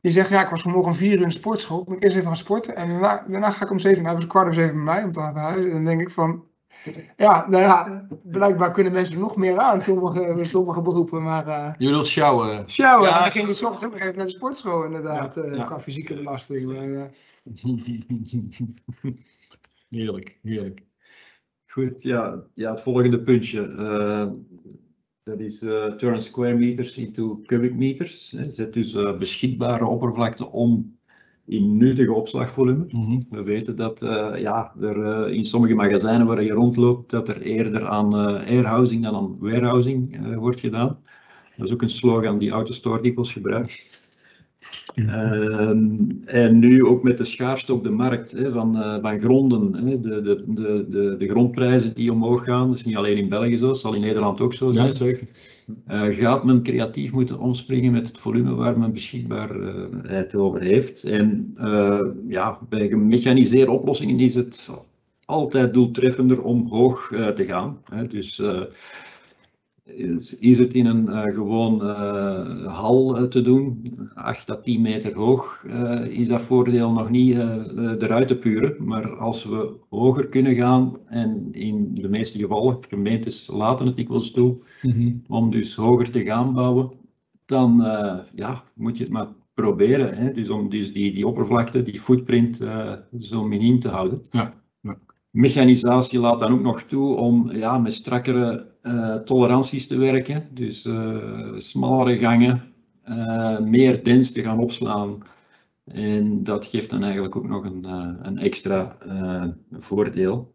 Die zegt, ja, ik was vanmorgen om vier uur in de sportschool. Ik moet eerst even gaan sporten. En daarna, daarna ga ik om zeven, hij was kwart over zeven bij mij om te gaan verhuizen. En dan denk ik van, ja, nou ja, blijkbaar kunnen mensen er nog meer aan, sommige, (laughs) sommige beroepen. Maar, uh, Je bedoelt sjouwen? Sjouwen, ja, en dan ging ik ochtends ook even naar de sportschool inderdaad, ja, uh, ja. qua fysieke belasting. Maar, uh... (laughs) heerlijk, heerlijk. Goed, ja, ja het volgende puntje. Dat is eh, turn square meters into cubic meters. Zet dus eh, beschikbare oppervlakte om in nuttige opslagvolume. Mhm. We weten dat eh, ja, er in sommige magazijnen waar je rondloopt, dat er eerder aan airhousing dan aan warehousing eh, wordt gedaan. Dat is ook een slogan die Autostore dikwijls gebruikt. Ehm, en nu ook met de schaarste op de markt hè, van, eh, van gronden, hè, de, de, de, de, de grondprijzen die omhoog gaan, dat is niet alleen in België zo, dat zal in Nederland ook zo zijn. Ja, zeker. Eh, gaat men creatief moeten omspringen met het volume waar men beschikbaarheid over heeft. En eh, ja, bij gemechaniseerde oplossingen is het altijd doeltreffender om hoog te gaan. Hè. Dus is, is het in een eh, gewoon eh, hal eh, te doen, 8 à 10 meter hoog, is dat voordeel nog niet eruit te puren. Maar als we hoger kunnen gaan, en in de meeste gevallen, gemeentes laten het dikwijls toe, Mhm. om dus hoger te gaan bouwen, dan ja, moet je het maar proberen. Hè? Dus om dus die, die oppervlakte, die footprint, zo miniem te houden. Ja. Mechanisatie laat dan ook nog toe om ja, met strakkere eh, toleranties te werken. Dus eh, smallere gangen, eh, meer dens te gaan opslaan. En dat geeft dan eigenlijk ook nog een, een extra voordeel.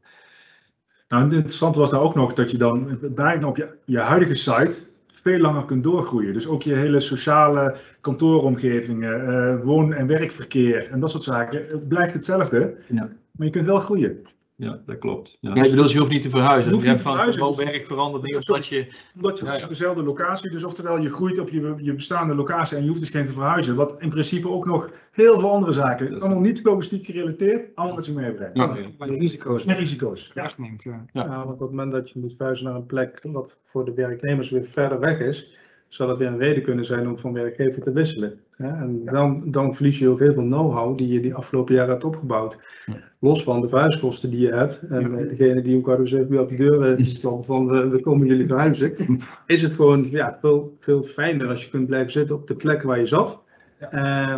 Nou, het interessante was daar ook nog dat je dan bijna op je, je huidige site veel langer kunt doorgroeien. Dus ook je hele sociale kantooromgevingen, woon- en werkverkeer en dat soort zaken, blijft hetzelfde. Ja. Maar je kunt wel groeien. Ja, dat klopt. Ja. Ja, je je hoeft niet te verhuizen. Je hoeft Je niet hebt te van verhuizen, werk veranderd niet omdat je... Omdat je Ja, ja. op dezelfde locatie, dus oftewel je groeit op je, je bestaande locatie en je hoeft dus geen te verhuizen. Wat in principe ook nog heel veel andere zaken, Dat is- allemaal niet logistiek gerelateerd, allemaal met zich meebrengt. Ja. Waar je risico's En risico's. Ja. Ja. Ja. Ja, want op het moment dat je moet verhuizen naar een plek wat voor de werknemers weer verder weg is, zou dat weer een reden kunnen zijn om van werkgever te wisselen. En dan, dan verlies je ook heel veel know-how die je die afgelopen jaren hebt opgebouwd. Los van de verhuiskosten die je hebt. En eh, degene die ook dus even op de deur eh, stond van we, we komen jullie verhuizen. Is het gewoon ja, veel, veel fijner als je kunt blijven zitten op de plek waar je zat. eh,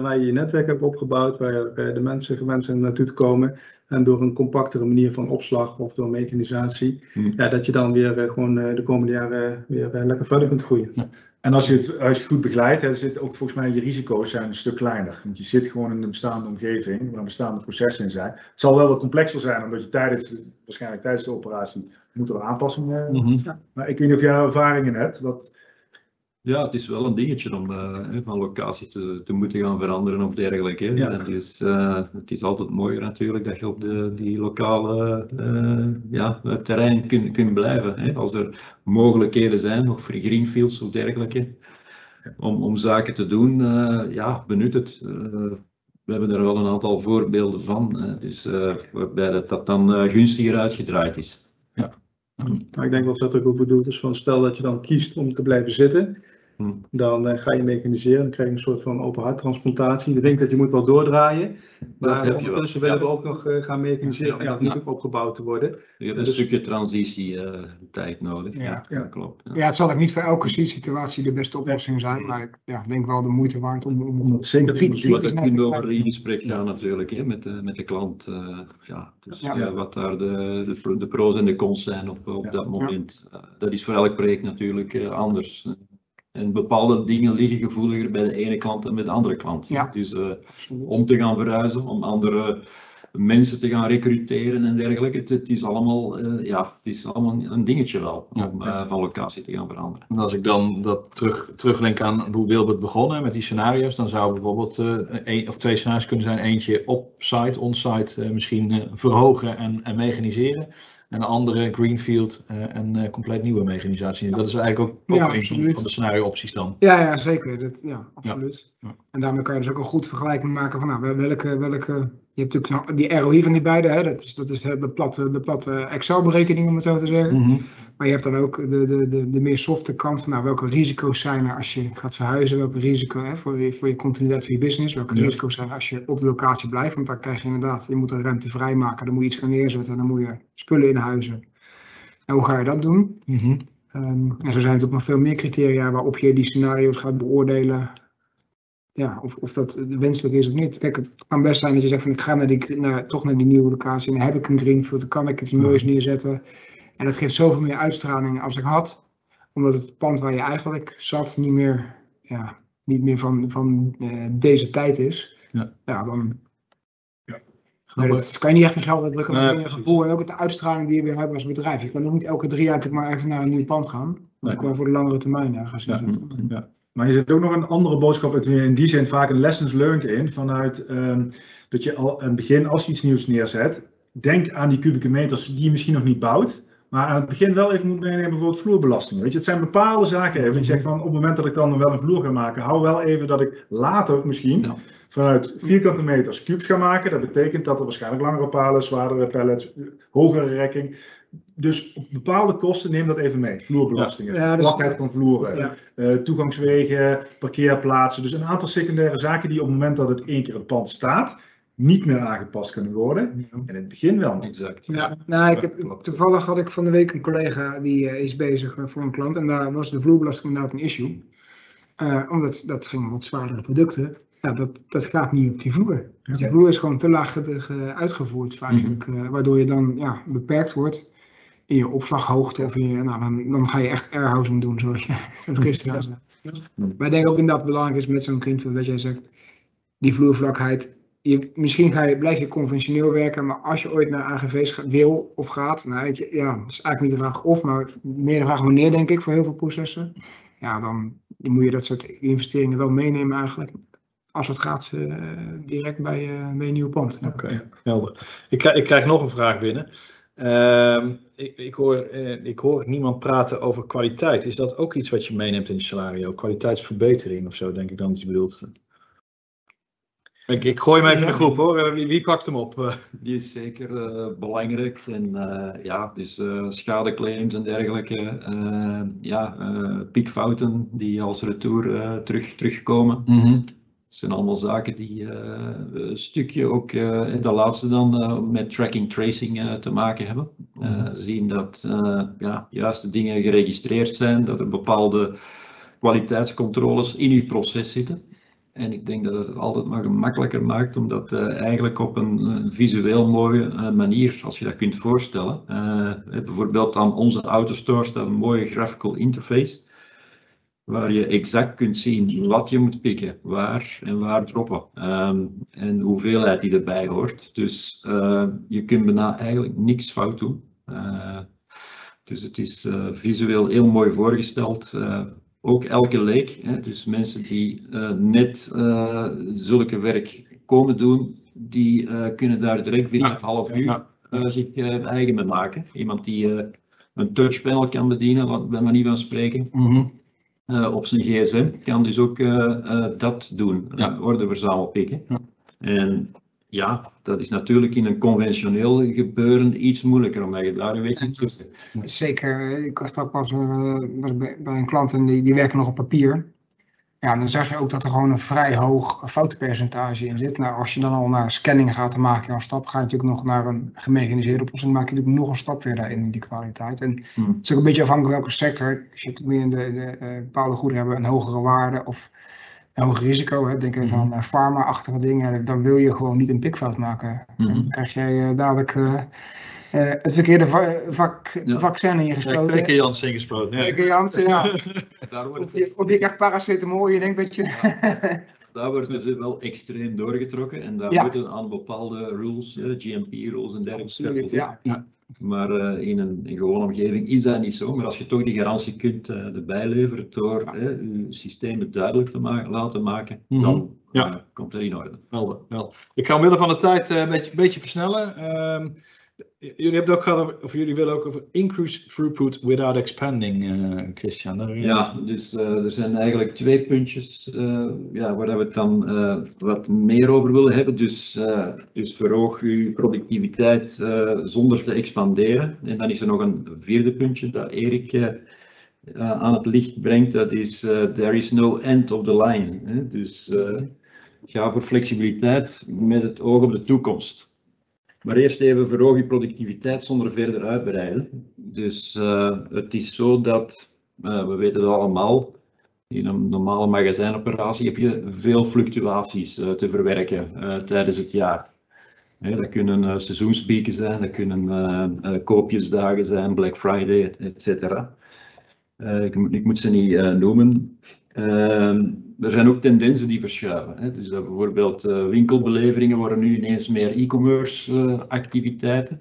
waar je je netwerk hebt opgebouwd, waar eh, de mensen gewend zijn naartoe te komen. En door een compactere manier van opslag of door mechanisatie, Hmm. ja, dat je dan weer eh, gewoon eh, de komende jaren weer eh, lekker verder kunt groeien. En als je, het, als je goed begeleidt, hè, zit ook volgens mij je risico's zijn een stuk kleiner. Want je zit gewoon in een bestaande omgeving waar bestaande processen in zijn. Het zal wel wat complexer zijn, omdat je tijdens, de- waarschijnlijk tijdens de operatie, moet er aanpassingen. Mhm. Maar ik weet niet of jij daar ervaring in hebt. Wat, Ja, het is wel een dingetje om eh, van locatie te, te moeten gaan veranderen of dergelijke. Ja. En Dus eh, het is altijd mooier natuurlijk dat je op de, die lokale eh, ja, het terrein kunt kunt blijven. Hè. Als er mogelijkheden zijn, nog voor greenfields of dergelijke, om, om zaken te doen, ja, benut het. We hebben er wel een aantal voorbeelden van, dus, waarbij dat, dat dan gunstiger uitgedraaid is. Maar ik denk wel dat het ook bedoeld is van stel dat je dan kiest om te blijven zitten. Dan eh, ga je mechaniseren, dan krijg je een soort van open harttransplantatie. Je denkt dat je moet wel doordraaien, Dat maar heb je ondertussen wel. willen we ook nog eh, gaan mechaniseren. En dat moet ook opgebouwd te worden. Je hebt een Dus- stukje transitietijd nodig. Ja. ja, dat klopt. ja. Ja, het zal ook niet voor elke situatie de beste oplossing zijn, maar ik ja, denk wel de moeite waard om, om, om zeker te dat zijn. kunt over in gesprek gaan natuurlijk, hè, met, de, met de klant. eh, ja, dus, Ja. ja, wat daar de, de, de pro's en de cons zijn op, op Ja. dat moment. Eh, dat is voor elk project natuurlijk eh, anders. En bepaalde dingen liggen gevoeliger bij de ene klant dan bij de andere klant. Ja. Dus eh, om te gaan verhuizen, om andere mensen te gaan recruteren en dergelijke. Het, het is allemaal, eh, ja, het is allemaal een dingetje wel Ja. om eh, van locatie te gaan veranderen. En als ik dan dat terug, teruglink aan hoe Wilbert begonnen met die scenario's, dan zou bijvoorbeeld eh één of twee scenario's kunnen zijn. Eentje op-site, on-site eh, misschien verhogen en, en mechaniseren. En de andere greenfield eh, en eh, compleet nieuwe mechanisatie. Dat is eigenlijk ook, ook Ja, een van de scenario opties dan. Ja, ja, zeker. Dat, ja, absoluut. En daarmee kan je dus ook een goed vergelijking maken van nou, wel- welke, welke. Je hebt natuurlijk die ROI van die beide, hè? dat is, dat is de platte, de platte Excel-berekening, om het zo te zeggen. Maar je hebt dan ook de, de, de, de meer softe kant van nou, welke risico's zijn er als je gaat verhuizen, welke risico hè, voor, je, voor je continuïteit van je business, welke Ja. risico's zijn er als je op de locatie blijft. Want dan krijg je inderdaad, je moet een ruimte vrijmaken, dan moet je iets gaan neerzetten, dan moet je spullen inhuizen. En hoe ga je dat doen? Mhm. Ehm, en zo zijn er natuurlijk nog veel meer criteria waarop je die scenario's gaat beoordelen. Ja, of, of dat wenselijk is of niet. Kijk, het kan best zijn dat je zegt van ik ga naar die, naar, toch naar die nieuwe locatie en dan heb ik een greenfield, dan kan ik iets moois neerzetten. En dat geeft zoveel meer uitstraling als ik had, omdat het pand waar je eigenlijk zat niet meer, ja, niet meer van, van eh, deze tijd is. Ja. ja dan Ja. Dat kan je niet echt in geld uitdrukken, maar Nee, gevoel en ook de uitstraling die je weer hebt als bedrijf. Je kan ook niet elke drie jaar maar even naar een nieuw pand gaan. Nee. Dat kan voor de langere termijn ergens Ja. inzetten. Maar je zit ook nog een andere boodschap in die zin vaak een lessons learned in. Vanuit ehm, dat je al aan het begin, als je iets nieuws neerzet, denk aan die kubieke meters die je misschien nog niet bouwt. Maar aan het begin wel even moet meenemen, bijvoorbeeld vloerbelasting. Weet je, het zijn bepaalde zaken even. Van op het moment dat ik dan wel een vloer ga maken, hou wel even dat ik later misschien Ja. vanuit vierkante meters cubes ga maken. Dat betekent dat er waarschijnlijk langere palen, zwaardere pallets, hogere rekking. Dus op bepaalde kosten neem dat even mee. Vloerbelastingen, Ja, van vloeren, Ja. eh, toegangswegen, parkeerplaatsen. Dus een aantal secundaire zaken die op het moment dat het één keer het pand staat, niet meer aangepast kunnen worden. En in het begin wel. nog. Exact. Ja, nou, ik heb, toevallig had ik van de week een collega die eh, is bezig eh, voor een klant en daar was de vloerbelasting inderdaad een issue. Eh, omdat dat ging om wat zwaardere producten. Ja, dat, dat gaat niet op die vloer. Dus die vloer is gewoon te laag ge- ge- uitgevoerd vaak, eh, waardoor je dan ja, beperkt wordt in je opslaghoogte of in je, nou, dan, dan ga je echt airhousing doen, zoals je (laughs) zoals Christian zei. Maar ik denk ook inderdaad belangrijk is met zo'n greenfield, dat jij zegt, die vloervlakheid, je, misschien ga je, blijf je conventioneel werken, maar als je ooit naar AGV's wil of gaat, nou, weet je, ja, dat is eigenlijk niet de vraag of, maar meer de vraag wanneer, denk ik, voor heel veel processen. Ja, dan moet je dat soort investeringen wel meenemen eigenlijk. Als het gaat, eh, direct bij, eh, bij een nieuw pand. Oké, helder. Ik, ik krijg nog een vraag binnen. Ehm, ik, ik, hoor, eh, ik hoor niemand praten over kwaliteit. Is dat ook iets wat je meeneemt in je salario? Kwaliteitsverbetering of zo, denk ik dan dat je bedoelt. Ik, ik gooi hem even in de groep hoor. Eh, Wie, wie pakt hem op? (laughs) Die is zeker eh, belangrijk. En eh, ja, dus eh, schadeclaims en dergelijke. eh, ja, eh, piekfouten die als retour eh, terug, terugkomen. Het zijn allemaal zaken die eh, een stukje ook, eh de laatste dan, eh, met tracking tracing te maken hebben. Eh, zien dat ja, juiste dingen geregistreerd zijn, dat er bepaalde kwaliteitscontroles in uw proces zitten. En ik denk dat het het altijd maar gemakkelijker maakt, omdat eigenlijk op een, visueel mooie manier, als je dat kunt voorstellen. bijvoorbeeld aan onze autostore staat een mooie graphical interface waar je exact kunt zien wat je moet pikken, waar en waar droppen ehm, en de hoeveelheid die erbij hoort. Dus eh, je kunt bijna eigenlijk niks fout doen. Eh, dus het is eh, visueel heel mooi voorgesteld. Ook elke leek, hè, dus mensen die net zulke werk komen doen, die kunnen daar direct binnen het half uur zich eigen mee maken. Iemand die een touchpanel kan bedienen, wat bij manier van spreken eh, op zijn gsm, kan dus ook eh, eh, dat doen, Ja. orde verzamelpikken. Ja. En ja, dat is natuurlijk in een conventioneel gebeuren iets moeilijker, omdat je daar een beetje tussen... Zeker, ik sprak pas was bij, bij een klant en die, die werken nog op papier. Ja, dan zag je ook dat er gewoon een vrij hoog foutenpercentage in zit. Nou, als je dan al naar scanning gaat, dan maak je een stap. Ga je natuurlijk nog naar een gemechaniseerde oplossing, maak je natuurlijk nog een stap weer daarin, in die kwaliteit. En Hmm. het is ook een beetje afhankelijk welke sector. Als je het meer in de, de eh, bepaalde goederen hebben een hogere waarde of een hoger risico, hè, denk even aan uh, pharma-achtige dingen, dan wil je gewoon niet een pikfout maken. Mhm. Dan krijg jij eh, dadelijk eh, eh, het verkeerde va- vak, Ja. vaccin Ja, ingesproken. twee keer Jansen ingesproken. Twee Ja. keer Janssen, ja. Daar wordt Of je, of je krijgt paracetamol je denkt dat je... (laughs) Daar wordt dus wel extreem doorgetrokken en daar Ja. moeten aan bepaalde rules, eh, GMP-rules en dergelijke. Absoluut, ja. Maar eh, in een in gewone omgeving is dat niet zo. Maar als je toch die garantie kunt eh, erbij leveren door Ja. je systemen duidelijk te maken, laten maken, Mhm. dan Ja. komt het in orde. Helder, wel. Ik ga omwille van de tijd eh, een beetje, beetje versnellen. Jullie hebben ook over, of jullie willen ook over increase throughput without expanding, eh, Christian. Ja, dus eh, er zijn eigenlijk twee puntjes eh, ja, waar we het dan wat meer over willen hebben. Dus, dus verhoog uw productiviteit zonder te expanderen. En dan is er nog een vierde puntje dat Erik aan het licht brengt. Dat is there is no end of the line. Hè? Dus ga voor flexibiliteit met het oog op de toekomst. Maar eerst even verhoog je productiviteit zonder verder uitbreiden. Dus eh, het is zo dat, eh, we weten allemaal, In een normale magazijnoperatie heb je veel fluctuaties uh, te verwerken tijdens het jaar. Dat kunnen seizoenspieken zijn, dat kunnen koopjesdagen zijn, Black Friday, etc. Ik, ik, moet ze niet noemen. Er zijn ook tendensen die verschuiven. Hè. Dus bijvoorbeeld winkelbeleveringen worden nu ineens meer e-commerce activiteiten.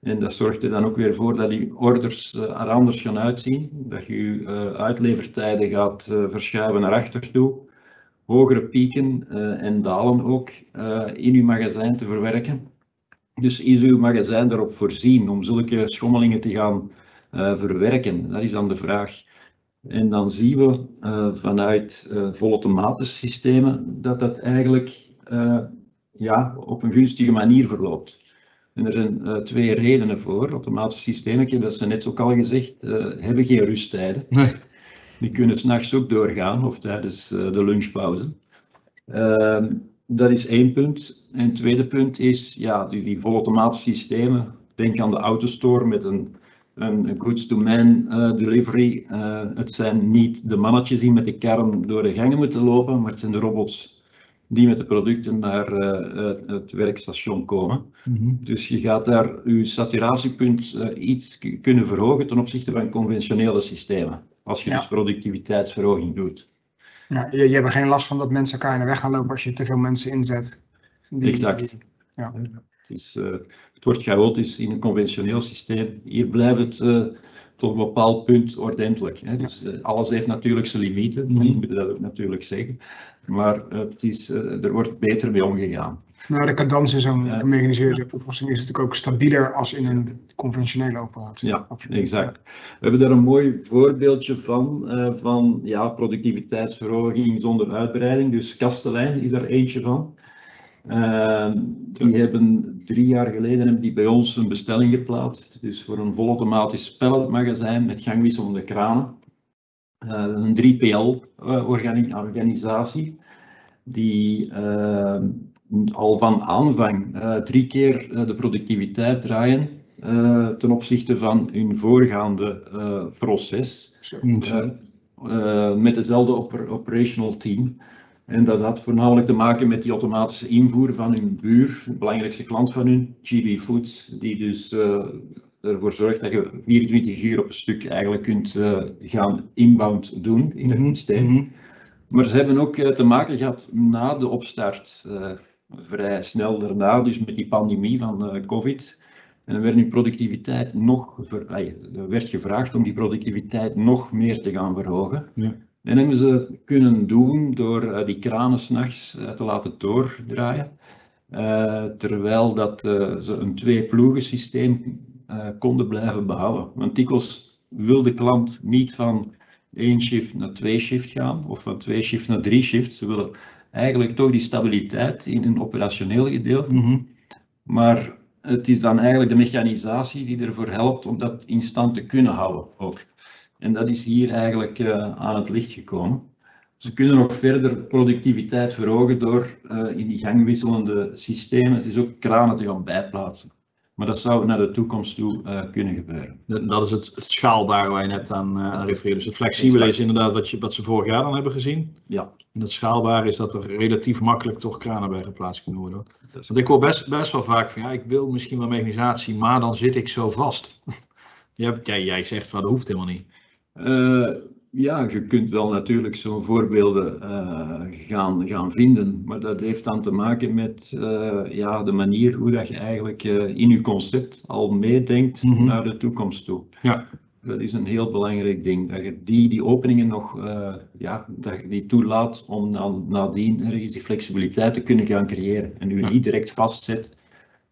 En dat zorgt er dan ook weer voor dat die orders uh, er anders gaan uitzien. Dat je uh, uitlevertijden gaat uh, verschuiven naar achter toe. Hogere pieken en dalen ook in uw magazijn te verwerken. Dus is uw magazijn erop voorzien om zulke schommelingen te gaan verwerken? Dat is dan de vraag. En dan zien we vanuit volautomatische systemen dat dat eigenlijk ja, op een gunstige manier verloopt. En er zijn uh, twee redenen voor. Automatische systemen, ik heb dat ze net ook al gezegd, uh, hebben geen rusttijden. Nee. Die kunnen s'nachts ook doorgaan of tijdens uh, de lunchpauze. Ehm, dat is één punt. En het tweede punt is, ja, die, die volautomatische systemen. Denk aan de autostore met een, een goods-to-man delivery. het zijn niet de mannetjes die met de kern door de gangen moeten lopen, maar het zijn de robots die met de producten naar uh, het werkstation komen. Mm -hmm. Dus je gaat daar je saturatiepunt iets kunnen verhogen ten opzichte van conventionele systemen, als je ja. dus productiviteitsverhoging doet. Ja, je, je hebt geen last van dat mensen elkaar in de weg gaan lopen als je te veel mensen inzet. Die, exact. ja. Het, is, het wordt chaotisch in een conventioneel systeem. Hier blijft het tot een bepaald punt ordentelijk. Hè. Dus uh, alles heeft natuurlijk zijn limieten, mm -hmm. moet dat ook natuurlijk zeggen. Maar het is, er wordt beter mee omgegaan. Nou, de cadans in zo'n gemechaniseerde oplossing is natuurlijk ook stabieler als in een conventionele operatie. Ja, exact. We hebben daar een mooi voorbeeldje van, van ja, productiviteitsverhoging zonder uitbreiding. Dus Kastelein is daar eentje van. Uh, die hebben drie jaar geleden hebben die bij ons een bestelling geplaatst. Dus voor een volautomatisch palletmagazijn met gangwisselende kranen. Uh, een 3PL-organisatie uh, die al van aanvang drie keer de productiviteit draaien ten opzichte van hun voorgaande proces. met dezelfde oper operational team. En dat had voornamelijk te maken met die automatische invoer van hun buur, de belangrijkste klant van hun, GB Foods, die dus uh, ervoor zorgt dat je 24 uur op een stuk eigenlijk kunt uh, gaan inbound doen in het mhm. Mm -hmm. Maar ze hebben ook uh, te maken gehad na de opstart, vrij snel daarna, dus met die pandemie van COVID. En dan werd nu productiviteit nog, ver, er werd gevraagd om die productiviteit nog meer te gaan verhogen. Ja. En hebben ze kunnen doen door uh, die kranen s'nachts uh, te laten doordraaien. Uh, terwijl dat, ze een twee-ploegen systeem konden blijven behouden. Want dikwijls wil de klant niet van één shift naar twee shift gaan of van twee shift naar drie shift. Ze willen eigenlijk toch die stabiliteit in een operationeel gedeelte. Mm -hmm. Maar het is dan eigenlijk de mechanisatie die ervoor helpt om dat in stand te kunnen houden ook. En dat is hier eigenlijk uh, aan het licht gekomen. Ze kunnen nog verder productiviteit verhogen door uh, in die gangwisselende systemen dus ook kranen te gaan bijplaatsen. Maar dat zou naar de toekomst toe uh, kunnen gebeuren. Dat is het, het, schaalbare waar je net aan, aan refereerde. Dus het flexibele is inderdaad wat, je, wat ze vorig jaar dan hebben gezien. Ja. En het schaalbare is dat er relatief makkelijk toch kranen bij geplaatst kunnen worden. Want ik hoor best, best wel vaak van ja, ik wil misschien wel mechanisatie, maar dan zit ik zo vast. (laughs) jij, jij zegt van dat hoeft helemaal niet. Uh, ja, je kunt wel natuurlijk zo'n voorbeelden uh, gaan, gaan vinden, maar dat heeft dan te maken met uh, ja, de manier hoe dat je eigenlijk in je concept al meedenkt mm -hmm. naar de toekomst toe. Ja. Dat is een heel belangrijk ding, dat je die, die openingen nog ja, dat je die toelaat om dan nadien ergens die flexibiliteit te kunnen gaan creëren en u ja. niet direct vastzet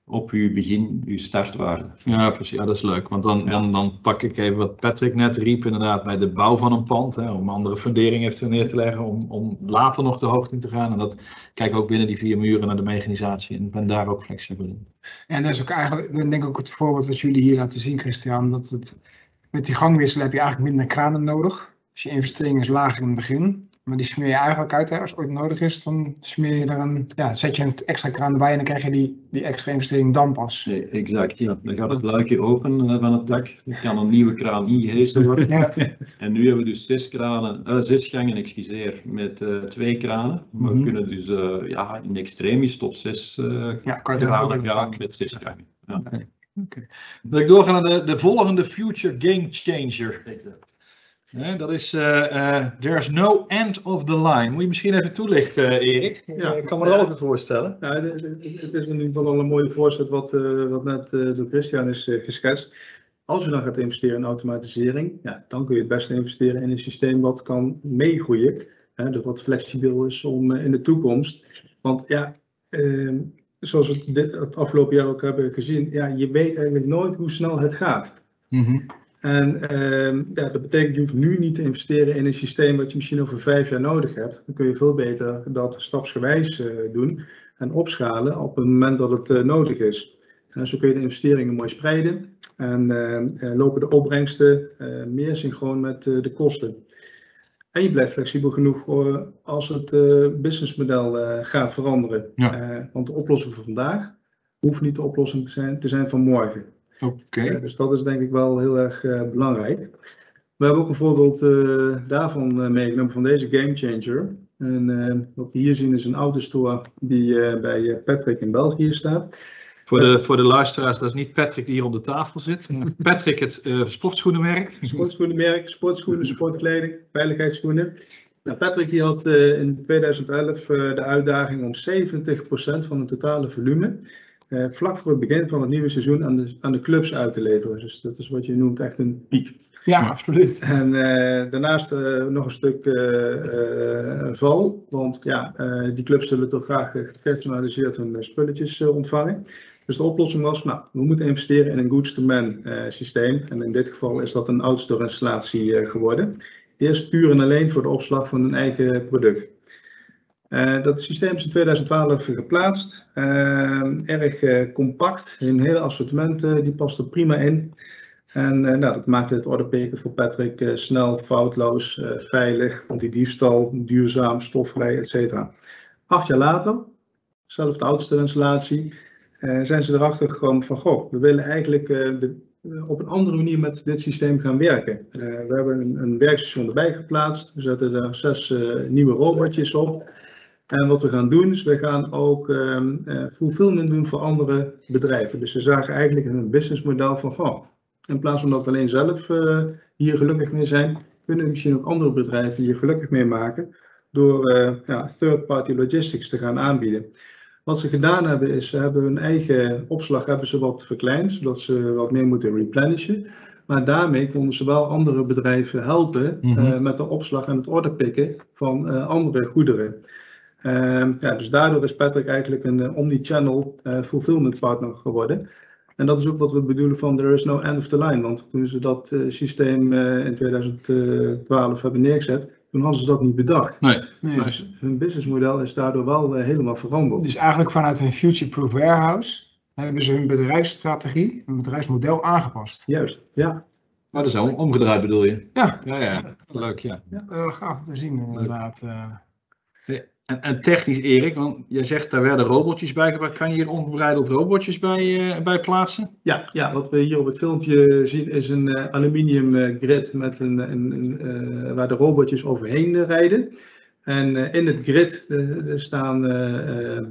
op uw begin, uw startwaarde. Ja, precies. Ja, dat is leuk. Want dan, ja. dan, dan pak ik even wat Patrick net riep, inderdaad, bij de bouw van een pand. Hè, om andere fundering eventueel neer te leggen, om, om later nog de hoogte in te gaan. En dat kijk ook binnen die vier muren naar de mechanisatie en ben daar ook flexibel in. En dat is ook eigenlijk, denk ik ook het voorbeeld wat jullie hier laten zien, Christian, dat het met die gangwissel heb je eigenlijk minder kranen nodig. Dus je investering is lager in het begin. Maar die smeer je eigenlijk uit, hè? als het ooit nodig is, dan smeer je er een, ja, zet je een extra kraan erbij en dan krijg je die, die extra investering dan pas. Nee, exact, ja. Dan gaat het luikje open eh, van het dak. Dan kan een nieuwe kraan ingehezen worden. Ja, (laughs) En nu hebben we dus zes, kranen, eh, zes gangen, excuseer, met eh, twee kranen. We Mhm. kunnen dus eh, ja, in extremis tot zes eh ja kranen gaan met zes gangen. Ja. Wil ik doorgaan naar de, de volgende future game changer. Hè, dat is eh, eh, There's no end of the line. Moet je misschien even toelichten, eh, Erik? Ja. ik kan me er alles bij voorstellen. Ja, het- is in ieder geval al een mooie voorzet wat, eh, wat net eh, door Christian is geschetst. Als je dan gaat investeren in automatisering, ja, dan kun je het beste investeren in een systeem wat kan meegroeien. Hè, dat wat flexibel is om eh, in de toekomst. Want ja, eh, zoals we dit, het afgelopen jaar ook hebben gezien, ja, je weet eigenlijk nooit hoe snel het gaat. En ehm, ja, dat betekent, je hoeft nu niet te investeren in een systeem wat je misschien over vijf jaar nodig hebt. Dan kun je veel beter dat stapsgewijs eh, doen en opschalen op het moment dat het eh, nodig is. En zo kun je de investeringen mooi spreiden en eh, lopen de opbrengsten meer synchroon met de kosten. En je blijft flexibel genoeg voor als het businessmodel gaat veranderen. Ja. Want de oplossing van vandaag hoeft niet de oplossing te zijn, te zijn van morgen. Oké. Dus dat is denk ik wel heel erg eh, belangrijk. We hebben ook een voorbeeld eh, daarvan eh, meegenomen, van deze Game Changer. En wat we hier zien is een autostore die eh, bij eh, Patrick in België staat. Voor de, voor de luisteraars, dat is niet Patrick die hier om de tafel zit. Patrick, het eh, sportschoenenmerk. Sportschoenenmerk, sportschoenen, sportkleding, veiligheidsschoenen. Nou, Patrick die had eh, in 2011 eh, de uitdaging om 70% van het totale volume eh, vlak voor het begin van het nieuwe seizoen aan de, aan de clubs uit te leveren. Dus dat is wat je noemt echt een piek. Ja, absoluut. En eh, daarnaast eh, nog een stuk val, want ja, die clubs zullen toch graag gepersonaliseerd hun spulletjes ontvangen. Dus de oplossing was, nou, we moeten investeren in een goods-to-man systeem. En in dit geval is dat een outstore installatie geworden. Eerst puur en alleen voor de opslag van hun eigen product. Eh, dat systeem is in 2012 geplaatst. Eh, erg eh, compact, een hele assortiment die past er prima in. En nou, dat maakte het orderpikken voor Patrick snel, foutloos, veilig, anti-diefstal, duurzaam, stofvrij, etc. Acht jaar later, zelfde oudste installatie, zijn ze erachter gekomen van, goh, we willen eigenlijk de, op een andere manier met dit systeem gaan werken. We hebben een, een werkstation erbij geplaatst, we zetten er zes nieuwe robotjes op. En wat we gaan doen, is we gaan ook eh, fulfillment doen voor andere bedrijven. Dus we zagen eigenlijk een businessmodel van, goh, in plaats van dat we alleen zelf eh, hier gelukkig mee zijn, kunnen we misschien ook andere bedrijven hier gelukkig mee maken door eh, ja, third-party logistics te gaan aanbieden. Wat ze gedaan hebben is, ze hebben hun eigen opslag hebben ze wat verkleind, zodat ze wat meer moeten replenishen. Maar daarmee konden ze wel andere bedrijven helpen Mhm. met de opslag en het orderpikken van andere goederen. Ehm, ja, dus daardoor is Patrick eigenlijk een eh, omnichannel eh, fulfillment partner geworden. En dat is ook wat we bedoelen van there is no end of the line. Want toen ze dat eh, systeem eh, in 2012 hebben neergezet, toen hadden ze dat niet bedacht. Nee. Nee. Dus hun businessmodel is daardoor wel helemaal veranderd. Dus eigenlijk vanuit een future-proof warehouse hebben ze hun bedrijfsstrategie, hun bedrijfsmodel aangepast. Juist, ja. Maar dat is om- omgedraaid bedoel je? Ja. Ja, ja. Leuk, ja. Uh, gaaf om te zien inderdaad. eh. En, en technisch, Erik, want jij zegt daar werden robotjes bij gebruikt. Kan je hier ongebreideld robotjes bij, eh, bij plaatsen? Ja, ja, wat we hier op het filmpje zien is een eh, aluminium eh, grid met een, een, een, waar de robotjes overheen rijden. En in het grid staan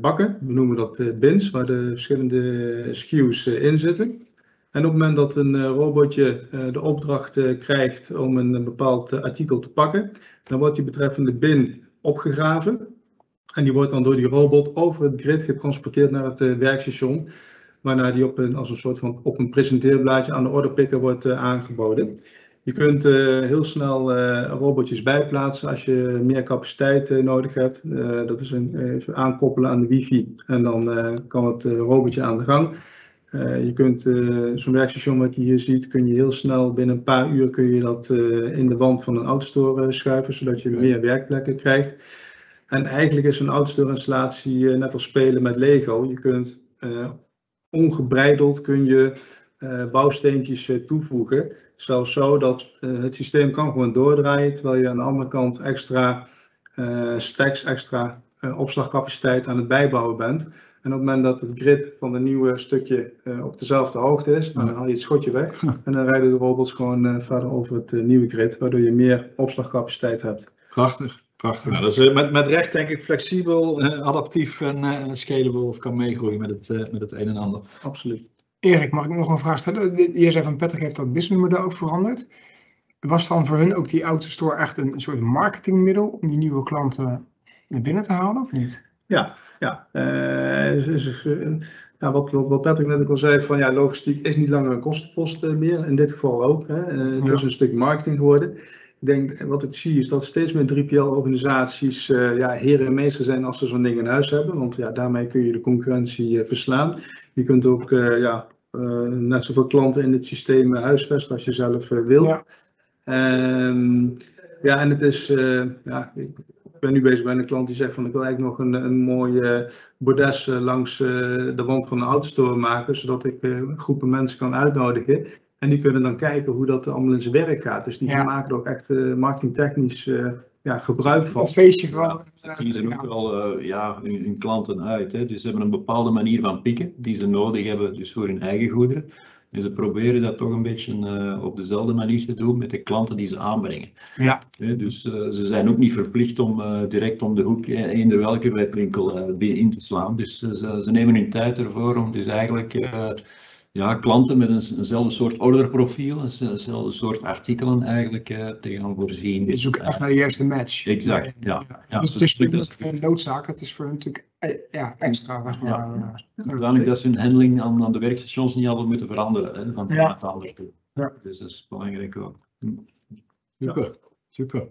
bakken, we noemen dat bins, waar de verschillende SKU's in zitten. En op het moment dat een robotje de opdracht krijgt om een, bepaald artikel te pakken, dan wordt die betreffende bin opgegraven. En die wordt dan door die robot over het grid getransporteerd naar het eh, werkstation waarna die op een, als een soort van op een presenteerblaadje aan de orderpicker wordt eh, aangeboden. Je kunt eh, heel snel robotjes bijplaatsen als je meer capaciteit nodig hebt. Dat is een, even aankoppelen aan de wifi en dan kan het robotje aan de gang. Je kunt zo'n werkstation wat je hier ziet, kun je heel snel binnen een paar uur kun je dat in de wand van een autostore schuiven, zodat je meer werkplekken krijgt. En eigenlijk is een autostore installatie eh, net als spelen met Lego. Je kunt eh, ongebreideld kun je eh, bouwsteentjes toevoegen. Zelfs zo dat het systeem kan gewoon doordraaien, terwijl je aan de andere kant extra stacks extra opslagcapaciteit aan het bijbouwen bent. En op het moment dat het grid van een nieuwe stukje op dezelfde hoogte is, dan haal je het schotje weg. En dan rijden de robots gewoon verder over het nieuwe grid, waardoor je meer opslagcapaciteit hebt. Prachtig. Prachtig. Nou, eh, met, met recht denk ik flexibel, adaptief en eh, scalable of kan meegroeien met het, eh, met het een en ander. Absoluut. Erik, mag ik nog een vraag stellen? Je zei van Patrick heeft dat businessmodel ook veranderd. Was dan voor hun ook die autostore echt een soort marketingmiddel om die nieuwe klanten naar binnen te halen of niet? Ja, eh, is- is- eh, ja wat, wat, wat Patrick net ook al zei, van ja, logistiek is niet langer een kostenpost meer. In dit geval ook. Hè. Het Ja. is een stuk marketing geworden. Ik denk, wat ik zie, is dat steeds meer 3PL-organisaties eh, ja, heren en meester zijn als ze zo'n ding in huis hebben. Want ja, daarmee kun je de concurrentie eh, verslaan. Je kunt ook eh, ja, net zoveel klanten in het systeem huisvesten als je zelf wilt. Ja. Ehm, ja, en het is, ja, ik ben nu bezig met een klant die zegt van ik wil eigenlijk nog een, een mooie bordes langs de wand van een autostore maken, zodat ik groepen mensen kan uitnodigen. En die kunnen dan kijken hoe dat allemaal in zijn werk gaat. Dus die Ja. maken er ook echt eh, marketingtechnisch eh, ja, gebruik van. Een feestje van. Daar kiezen ze ook wel eh, ja, hun, hun klanten uit. Hè. Dus ze hebben een bepaalde manier van pikken die ze nodig hebben dus voor hun eigen goederen. En ze proberen dat toch een beetje eh, op dezelfde manier te doen met de klanten die ze aanbrengen. Ja. Hè, dus eh, ze zijn ook niet verplicht om eh, direct om de hoek eh, eender welke webwinkel eh, in te slaan. Dus eh, ze, ze nemen hun tijd ervoor om dus eigenlijk eh, ja, klanten met een, eenzelfde soort orderprofiel, een- eenzelfde soort artikelen eigenlijk eh, te gaan voorzien. Je zoekt echt naar de juiste match. Exact, ja. Ja, dus het dus is voor hun dat- ook een noodzaak. Het is voor hun natuurlijk eh, ja, extra. Zeg maar. eh, Zodanig dat ze hun handling aan, aan de werkstations niet altijd moeten veranderen hè, van de Ja. naar toe. Ja. Dus dat is belangrijk ook. Super, super.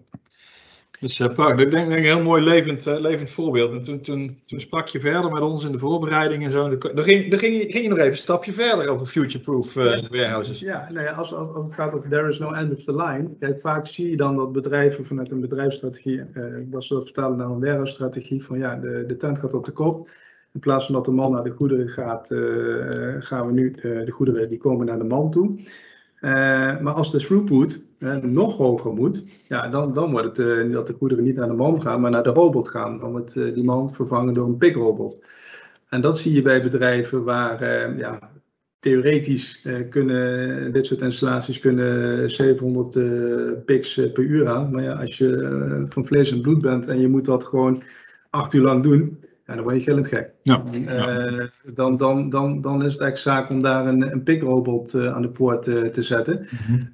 Dus uh, prachtig. Ik denk, denk een heel mooi levend, eh, levend voorbeeld. En toen, toen, toen sprak je verder met ons in de voorbereiding en zo. Dan ging, dan ging, je, ging je nog even een stapje verder over future-proof eh, warehouses. Ja, nou ja, als, als als het gaat over there is no end of the line. Kijk, vaak zie je dan dat bedrijven vanuit een bedrijfsstrategie, eh, dat ze dat vertalen naar een warehouse-strategie, van ja, de, de tent gaat op de kop. In plaats van dat de man naar de goederen gaat, eh, gaan we nu, eh, de goederen die komen naar de man toe. Eh, maar als de throughput eh, nog hoger moet, ja, dan, dan wordt het eh, dat de goederen niet naar de man gaan, maar naar de robot gaan. Dan wordt eh, die man vervangen door een pikrobot. En dat zie je bij bedrijven waar eh, ja, theoretisch kunnen dit soort installaties kunnen 700 eh pics eh, per uur aan. Maar ja, als je van vlees en bloed bent en je moet dat gewoon acht uur lang doen, ja, dan word je gillend gek. Ja. Eh, dan, dan, dan, dan is het echt zaak om daar een, een pikrobot eh, aan de poort eh, te zetten.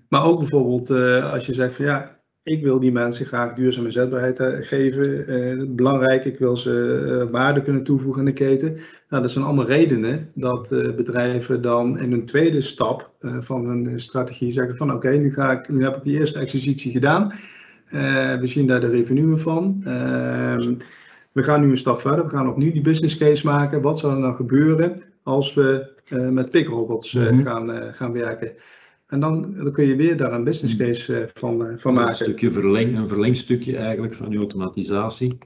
Maar ook bijvoorbeeld als je zegt van ja, ik wil die mensen graag duurzame zetbaarheid geven. Belangrijk, ik wil ze waarde kunnen toevoegen aan de keten. Nou, dat zijn allemaal redenen dat bedrijven dan in een tweede stap van hun strategie zeggen van oké, nu ga ik, nu heb ik die eerste exercitie gedaan. We zien daar de revenue van. We gaan nu een stap verder. We gaan opnieuw die business case maken. Wat zou er nou gebeuren als we eh, met pickrobots eh, Mhm. gaan, eh, gaan werken? En dan, dan kun je weer daar een business case eh, van, eh, van Een maken. stukje verleng, een verlengstukje eigenlijk van je automatisatie.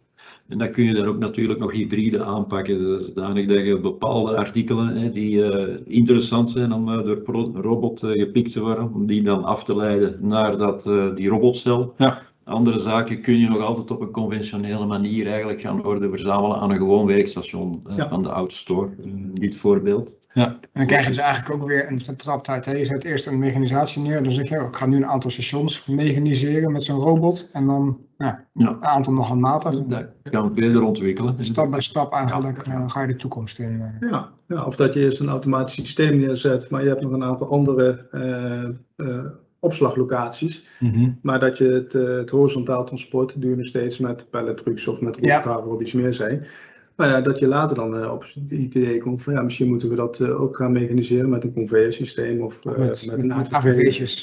En dan kun je daar ook natuurlijk nog hybride aanpakken, zodanig dat je bepaalde artikelen hè, die eh, interessant zijn om eh, door een robot gepikt te worden, om die dan af te leiden naar dat, eh, die robotcel. Ja. Andere zaken kun je nog altijd op een conventionele manier eigenlijk gaan worden verzamelen aan een gewoon werkstation eh, Ja. van de autostore, in dit voorbeeld. Ja, En dan krijg je dus eigenlijk ook weer een vertraptheid. Hè? Je zet eerst een mechanisatie neer. Dan zeg je, oh, ik ga nu een aantal stations mechaniseren met zo'n robot. En dan ja, Ja. een aantal nog handmatig. Dat kan verder ontwikkelen. Stap bij stap eigenlijk eh, ga je de toekomst in. eh. Ja, ja, of dat je eerst een automatisch systeem neerzet, maar je hebt nog een aantal andere eh, eh, opslaglocaties. Mhm. Maar dat je het, eh, het horizontaal transport nog steeds met palletrucks of met Ja. rolkamer of iets meer zijn. Maar ja, dat je later dan eh, op het idee komt van ja, misschien moeten we dat eh, ook gaan mechaniseren met een conveyor systeem of eh, met, met.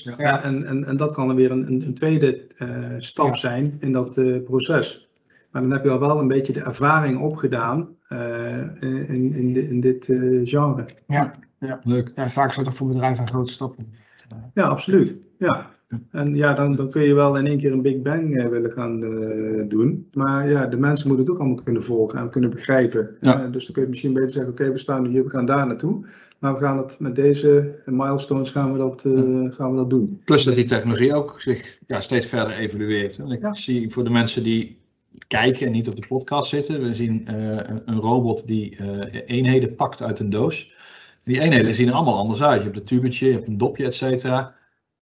Ja, Ja. en, en, en dat kan dan weer een, een, tweede eh, stap Ja. zijn in dat eh, proces. Maar dan heb je al wel een beetje de ervaring opgedaan eh, in, in, in dit eh, genre. leuk. Ja, vaak is dat voor bedrijven een grote stap. Ja, absoluut. Ja. En ja, dan, dan kun je wel in één keer een Big Bang eh, willen gaan eh, doen. Maar ja, de mensen moeten het ook allemaal kunnen volgen en kunnen begrijpen. Ja. Eh, dus dan kun je misschien beter zeggen, oké, we staan nu hier, we gaan daar naartoe. Maar we gaan het met deze milestones gaan we dat, gaan we dat doen. Plus dat die technologie ook zich ja, steeds verder evolueert. En ik Ja. zie voor de mensen die kijken en niet op de podcast zitten. We zien een, een robot die eenheden pakt uit een doos. Die eenheden zien er allemaal anders uit. Je hebt een tubetje, je hebt een dopje, et cetera.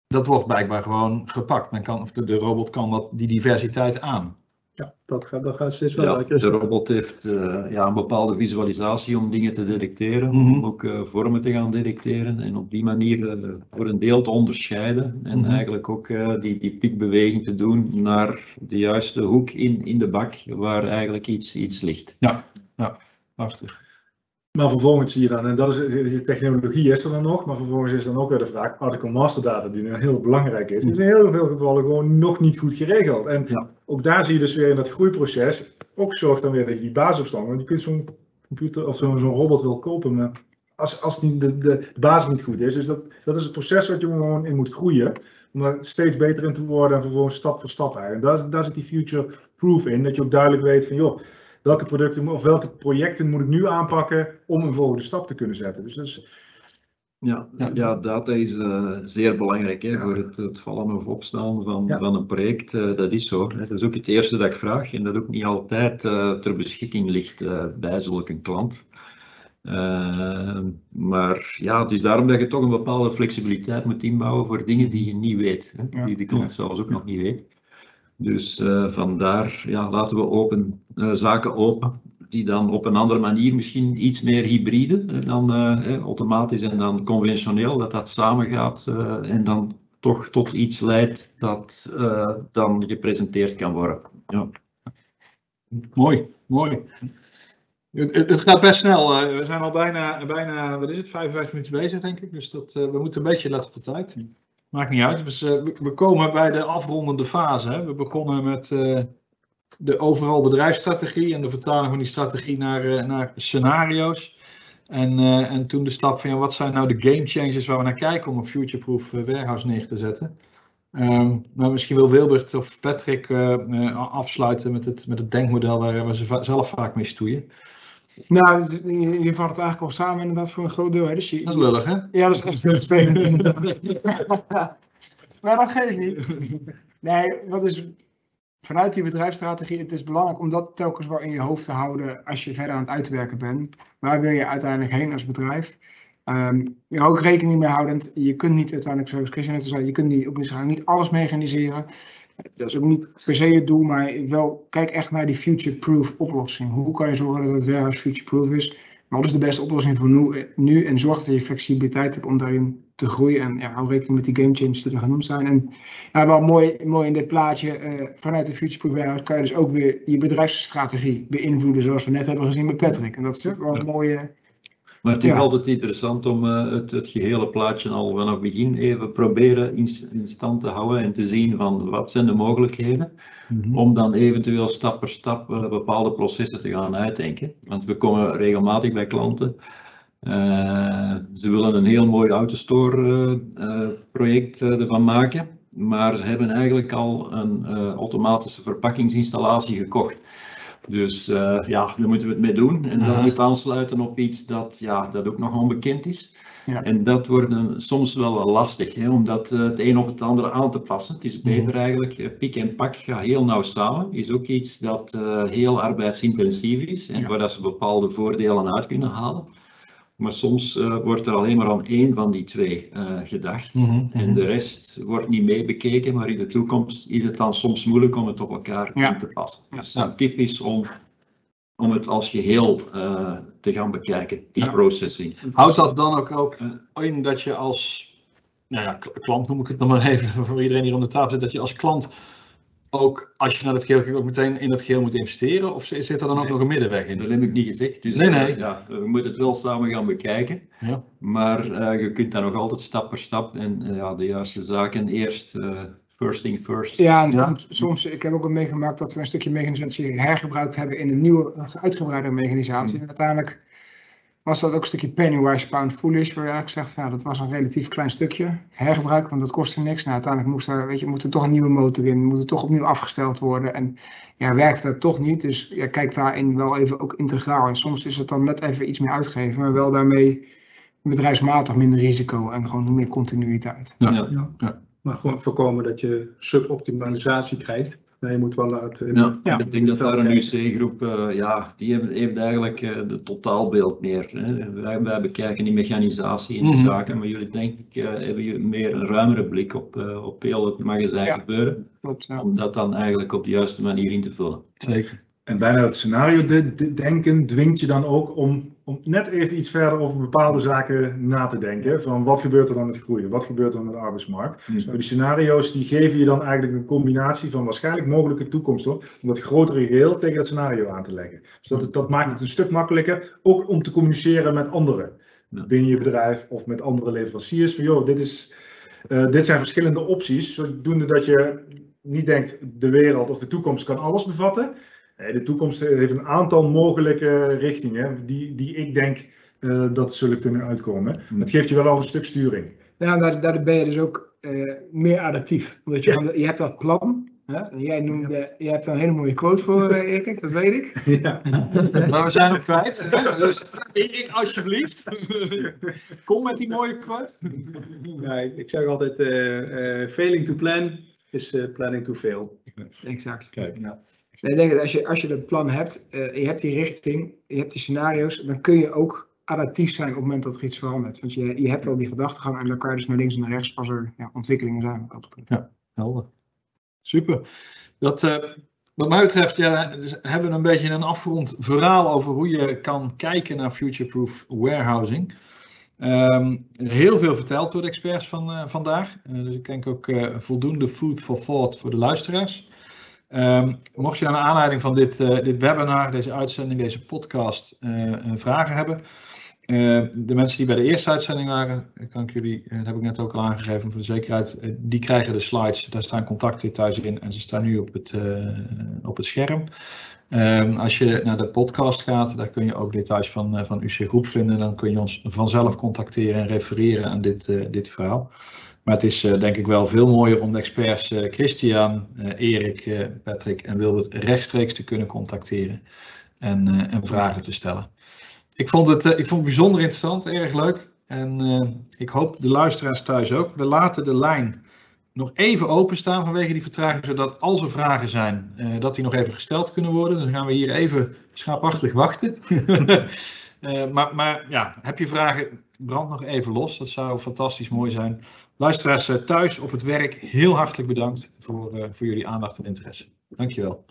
Dat wordt blijkbaar gewoon gepakt. Men kan, of de, de robot kan dat, die diversiteit aan. Ja, dat gaat, dat gaat steeds wel Ja, lekker. de robot heeft eh, ja, een bepaalde visualisatie om dingen te detecteren, Mhm. om ook eh, vormen te gaan detecteren en op die manier eh, voor een deel te onderscheiden en Mhm. eigenlijk ook eh, die, die piekbeweging te doen naar de juiste hoek in, in de bak waar eigenlijk iets, iets ligt. Prachtig. Maar vervolgens zie je dan, en dat is de technologie is er dan nog, maar vervolgens is dan ook weer de vraag, article master data, die nu heel belangrijk is, is in heel veel gevallen gewoon nog niet goed geregeld. En Ja. ook daar zie je dus weer in dat groeiproces, ook zorgt dan weer dat je die basisopstand, want je kunt zo'n computer of zo'n robot wel kopen, maar als, als die, de, de, de basis niet goed is, dus dat, dat is het proces wat je gewoon in moet groeien, om er steeds beter in te worden en vervolgens stap voor stap eigenlijk. En daar, daar zit die future proof in, dat je ook duidelijk weet van joh, welke producten of welke projecten moet ik nu aanpakken om een volgende stap te kunnen zetten. Dus dat is, Ja, Ja. ja. data is eh, zeer belangrijk hè, voor het, het vallen of opstaan van, Ja. van een project. eh, dat is zo. Hè. Dat is ook het eerste dat ik vraag en dat ook niet altijd eh, ter beschikking ligt eh, bij zulke klant. Maar ja, het is daarom dat je toch een bepaalde flexibiliteit moet inbouwen voor dingen die je niet weet, hè, Ja. die de klant zelfs ook nog niet weet. Dus eh, vandaar ja, laten we open, eh, zaken open die dan op een andere manier misschien iets meer hybride eh, dan automatisch en dan conventioneel, dat dat samengaat eh, en dan toch tot iets leidt dat eh, dan gepresenteerd kan worden. Ja. Mooi, mooi. Het, gaat best snel. we zijn al bijna, bijna, wat is het, 55 minuten bezig, denk ik. Dus dat, eh, we moeten een beetje letten op de tijd. Maakt niet uit. We, komen bij de afrondende fase. Hè. We begonnen met eh, de overal bedrijfsstrategie en de vertaling van die strategie naar, eh, naar scenario's. En, eh, en toen de stap van wat zijn nou de game changers waar we naar kijken om een future-proof eh, warehouse neer te zetten. Ehm, maar misschien wil Wilbert of Patrick afsluiten met het, met het denkmodel waar we ze zelf vaak mee stoeien. Nou, het- je, je vat het eigenlijk al samen inderdaad voor een groot deel. Hè? Dus je, Dat is lullig, hè? Ja, dat is echt vervelend. (laughs) maar dat geeft niet. Nee, wat is vanuit die bedrijfsstrategie, het is belangrijk om dat telkens wel in je hoofd te houden als je verder aan het uitwerken bent. Waar wil je uiteindelijk heen als bedrijf? Ehm je ook rekening mee houdend, je kunt niet uiteindelijk, zoals Christian net al zei, je kunt niet, op niet alles mechaniseren. Dat is ook niet per se het doel, maar wel kijk echt naar die future-proof oplossing. Hoe kan je zorgen dat het warehouse future-proof is? Wat is de beste oplossing voor nu, nu en zorg dat je flexibiliteit hebt om daarin te groeien. En ja, hou rekening met die game changes die er genoemd zijn. En ja, wel mooi, mooi in dit plaatje, eh, vanuit de Future Proof Warehouse kan je dus ook weer je bedrijfsstrategie beïnvloeden, zoals we net hebben gezien met Patrick. En dat is wel een mooie... Maar het is Ja. altijd interessant om eh, het, het gehele plaatje al vanaf het begin even proberen in, in stand te houden en te zien van wat zijn de mogelijkheden. om dan eventueel stap per stap bepaalde processen te gaan uitdenken. Want we komen regelmatig bij klanten. eh, ze willen een heel mooi autostore eh, project ervan maken, maar ze hebben eigenlijk al een automatische verpakkingsinstallatie gekocht. Dus eh, ja, daar moeten we het mee doen. En dat moet aansluiten op iets dat, ja, dat ook nog onbekend is. Ja. En dat wordt een- soms wel lastig, hè, om dat eh, het een op het andere aan te passen. Het is beter eigenlijk, eh, pik en pak gaat heel nauw samen. Is ook iets dat heel arbeidsintensief is en Ja. waar dat ze bepaalde voordelen uit kunnen halen. Maar soms eh, wordt er alleen maar aan één van die twee eh, gedacht. Mhm, En de rest wordt niet meebekeken, maar in de toekomst is het dan soms moeilijk om het op elkaar Ja. te passen. Ja. Dus een tip is om, om het als geheel eh, te gaan bekijken, die Ja. processing. Houdt dat dan ook, ook in dat je als nou ja, klant, noem ik het nog maar even (laughs) voor iedereen hier om de tafel zit, dat je als klant ook, als je naar het geheel kijkt, ook meteen in dat geheel moet investeren? Of zit er dan ook Nee. nog een middenweg in? Dat heb ik niet gezegd. Dus Nee, eh, nee. Ja, we moeten het wel samen gaan bekijken. Ja. Maar eh, je kunt dan nog altijd stap per stap en eh, ja, de juiste zaken eerst, eh, first thing first. Ja, en Ja. soms, ik heb ook al meegemaakt dat we een stukje mechanisatie hergebruikt hebben in een nieuwe, uitgebreide mechanisatie. En uiteindelijk was dat ook een stukje pennywise pound foolish, waar je eigenlijk zegt, van, ja, dat was een relatief klein stukje hergebruik, want dat kostte niks. Nou, uiteindelijk moest er, weet je, moet er toch een nieuwe motor in, moet er toch opnieuw afgesteld worden. En ja, werkte dat toch niet, dus ja, kijk daarin wel even ook integraal. En soms is het dan net even iets meer uitgeven, maar wel daarmee bedrijfsmatig minder risico en gewoon meer continuïteit. Ja. Ja. Maar gewoon voorkomen dat je suboptimalisatie krijgt. Nee, je moet wel laten. Ja, Ja. ik denk dat daar een UC-groep, eh, ja, die hebben, heeft eigenlijk eh de totaalbeeld meer. Hè. Wij, wij bekijken die mechanisatie in de Mhm. zaken, maar jullie denk ik eh, hebben je meer een ruimere blik op, eh, op heel het magazijn Ja. gebeuren, Klopt, ja. om dat dan eigenlijk op de juiste manier in te vullen. Zeker. En bijna het scenario de, de- denken dwingt je dan ook om, om net even iets verder over bepaalde zaken na te denken. Van wat gebeurt er dan met groei? Wat gebeurt er met de arbeidsmarkt? Nou, die scenario's die geven je dan eigenlijk een combinatie van waarschijnlijk mogelijke toekomst om dat grotere geheel tegen dat scenario aan te leggen. Dus dat, dat maakt het een stuk makkelijker, ook om te communiceren met anderen Ja. binnen je bedrijf of met andere leveranciers. Van joh, dit, is, eh, dit zijn verschillende opties, zodoende dat je niet denkt de wereld of de toekomst kan alles bevatten. Nee, de toekomst heeft een aantal mogelijke richtingen die, die ik denk eh, dat zullen kunnen uitkomen. Hmm. Het geeft je wel al een stuk sturing. Ja, daar, ben je dus ook eh, meer adaptief. Omdat je, je hebt dat plan. Hè? En Jij noemde, je hebt daar een hele mooie quote voor, eh, (laughs) Erik, dat weet ik. ja. (laughs) Maar we zijn hem kwijt. (laughs) Dus Erik, alsjeblieft. Kom met die mooie quote. Ja, ik, ik zeg altijd, eh, eh, failing to plan is eh, planning to fail. Exact. Kijk. Ik denk dat als je, als je dat plan hebt, eh, je hebt die richting, je hebt die scenario's, dan kun je ook adaptief zijn op het moment dat er iets verandert. Want je, je hebt al die gedachtegang en dan kan je dus naar links en naar rechts als er ja, ontwikkelingen zijn. Wat dat betreft. Helder. Super. Dat, eh, wat mij betreft ja, dus hebben we een beetje een afgerond verhaal over hoe je kan kijken naar future-proof warehousing. Ehm, heel veel verteld door de experts van eh, vandaag. Eh, dus ik denk ook eh, voldoende food for thought voor de luisteraars. Ehm, mocht je naar aanleiding van dit, eh, dit webinar, deze uitzending, deze podcast eh, vragen hebben, eh, de mensen die bij de eerste uitzending waren, kan ik jullie, dat heb ik net ook al aangegeven voor de zekerheid, die krijgen de slides. Daar staan contactdetails in en ze staan nu op het, op het scherm. Ehm, als je naar de podcast gaat, daar kun je ook details van, van UC Groep vinden. Dan kun je ons vanzelf contacteren en refereren aan dit, dit verhaal. Maar het is eh, denk ik wel veel mooier om de experts eh, Christian, eh, Erik, Patrick en Wilbert rechtstreeks te kunnen contacteren en, en vragen te stellen. Ik vond, het, ik vond het bijzonder interessant, erg leuk. En ik hoop de luisteraars thuis ook. We laten de lijn nog even openstaan vanwege die vertraging, zodat als er vragen zijn, dat die nog even gesteld kunnen worden. Dan gaan we hier even schaapachtig wachten. (laughs) Maar, maar ja, heb je vragen, brand nog even los. Dat zou fantastisch mooi zijn. Luisteraars eh, thuis op het werk, heel hartelijk bedankt voor, eh, voor jullie aandacht en interesse. Dankjewel.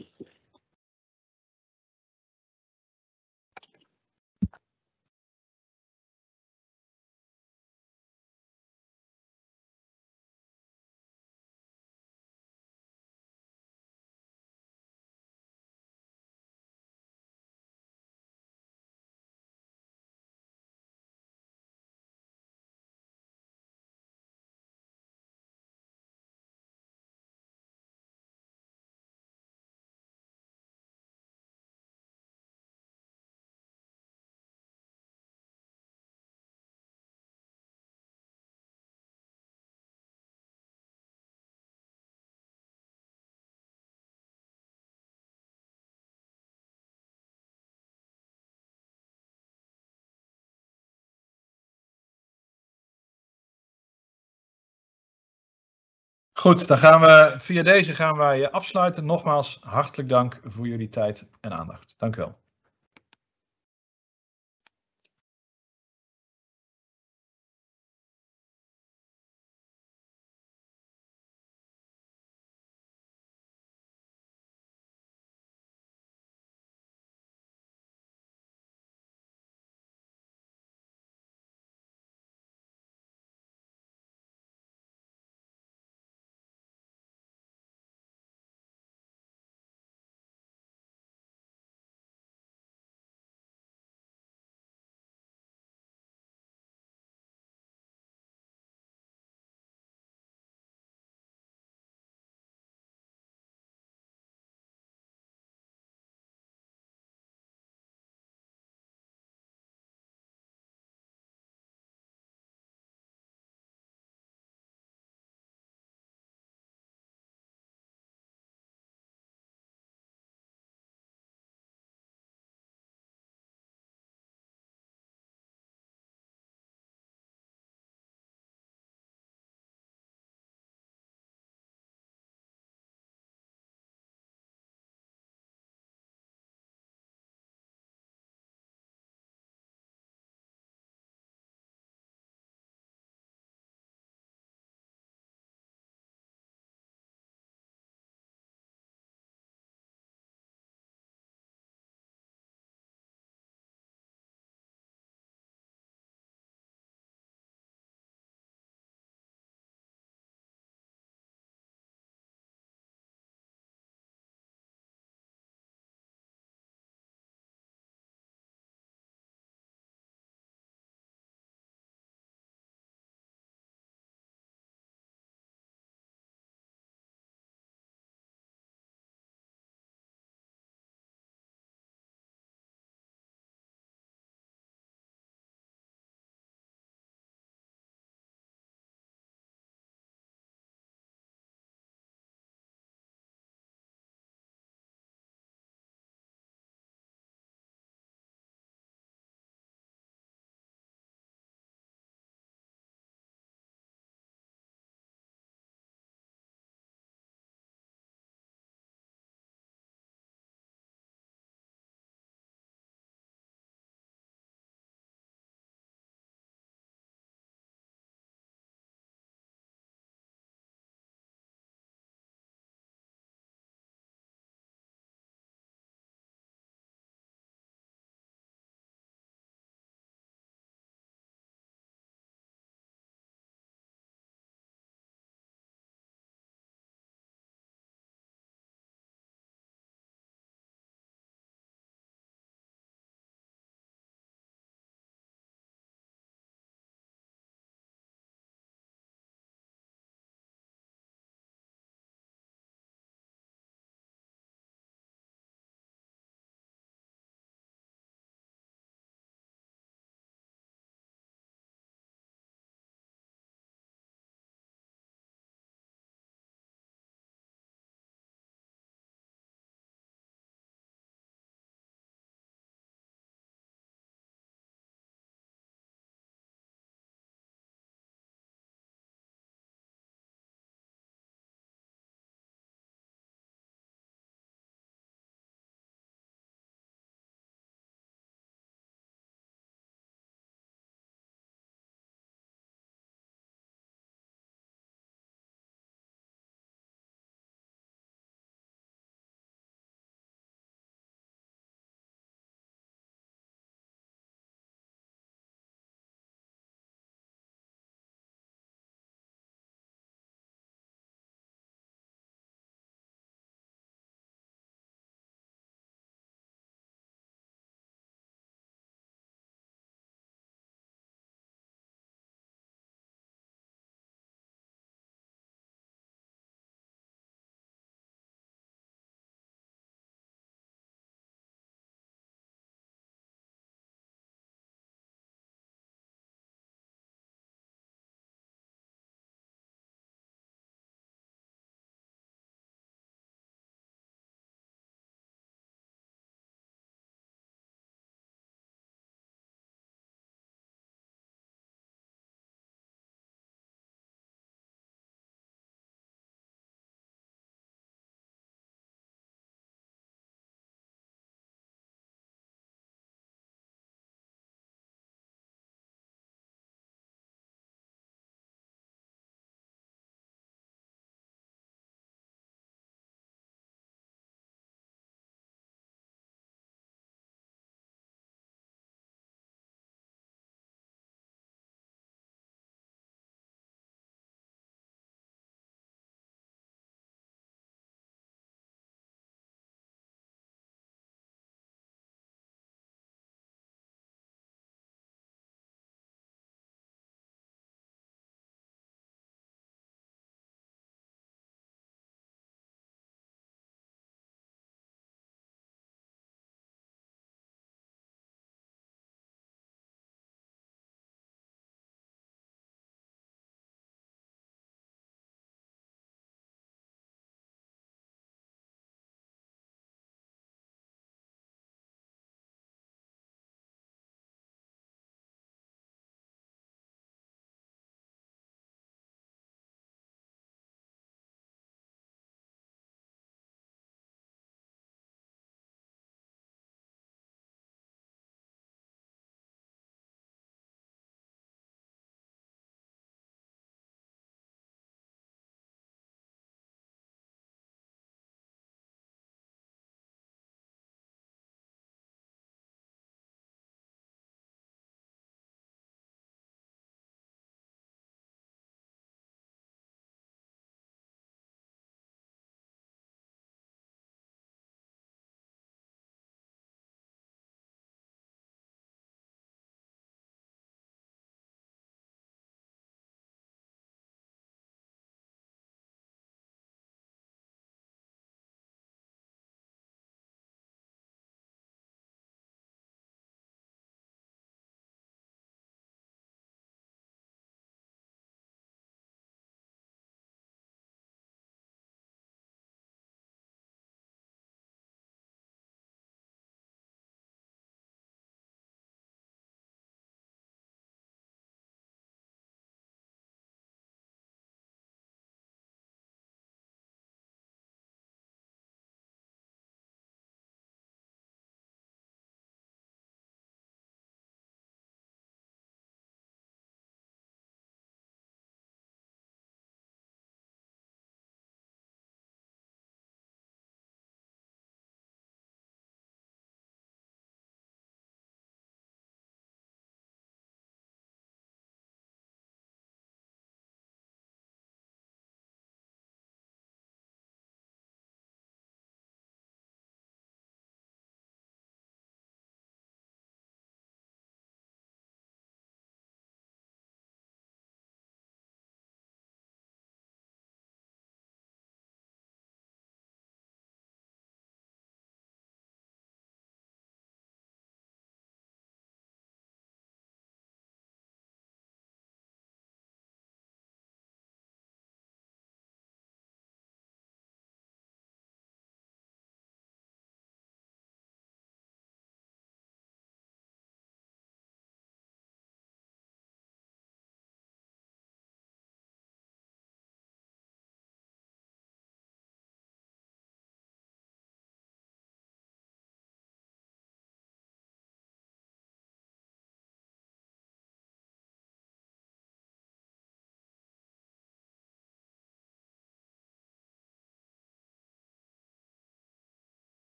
Goed, dan gaan we via deze gaan wij afsluiten. Nogmaals, hartelijk dank voor jullie tijd en aandacht. Dank u wel.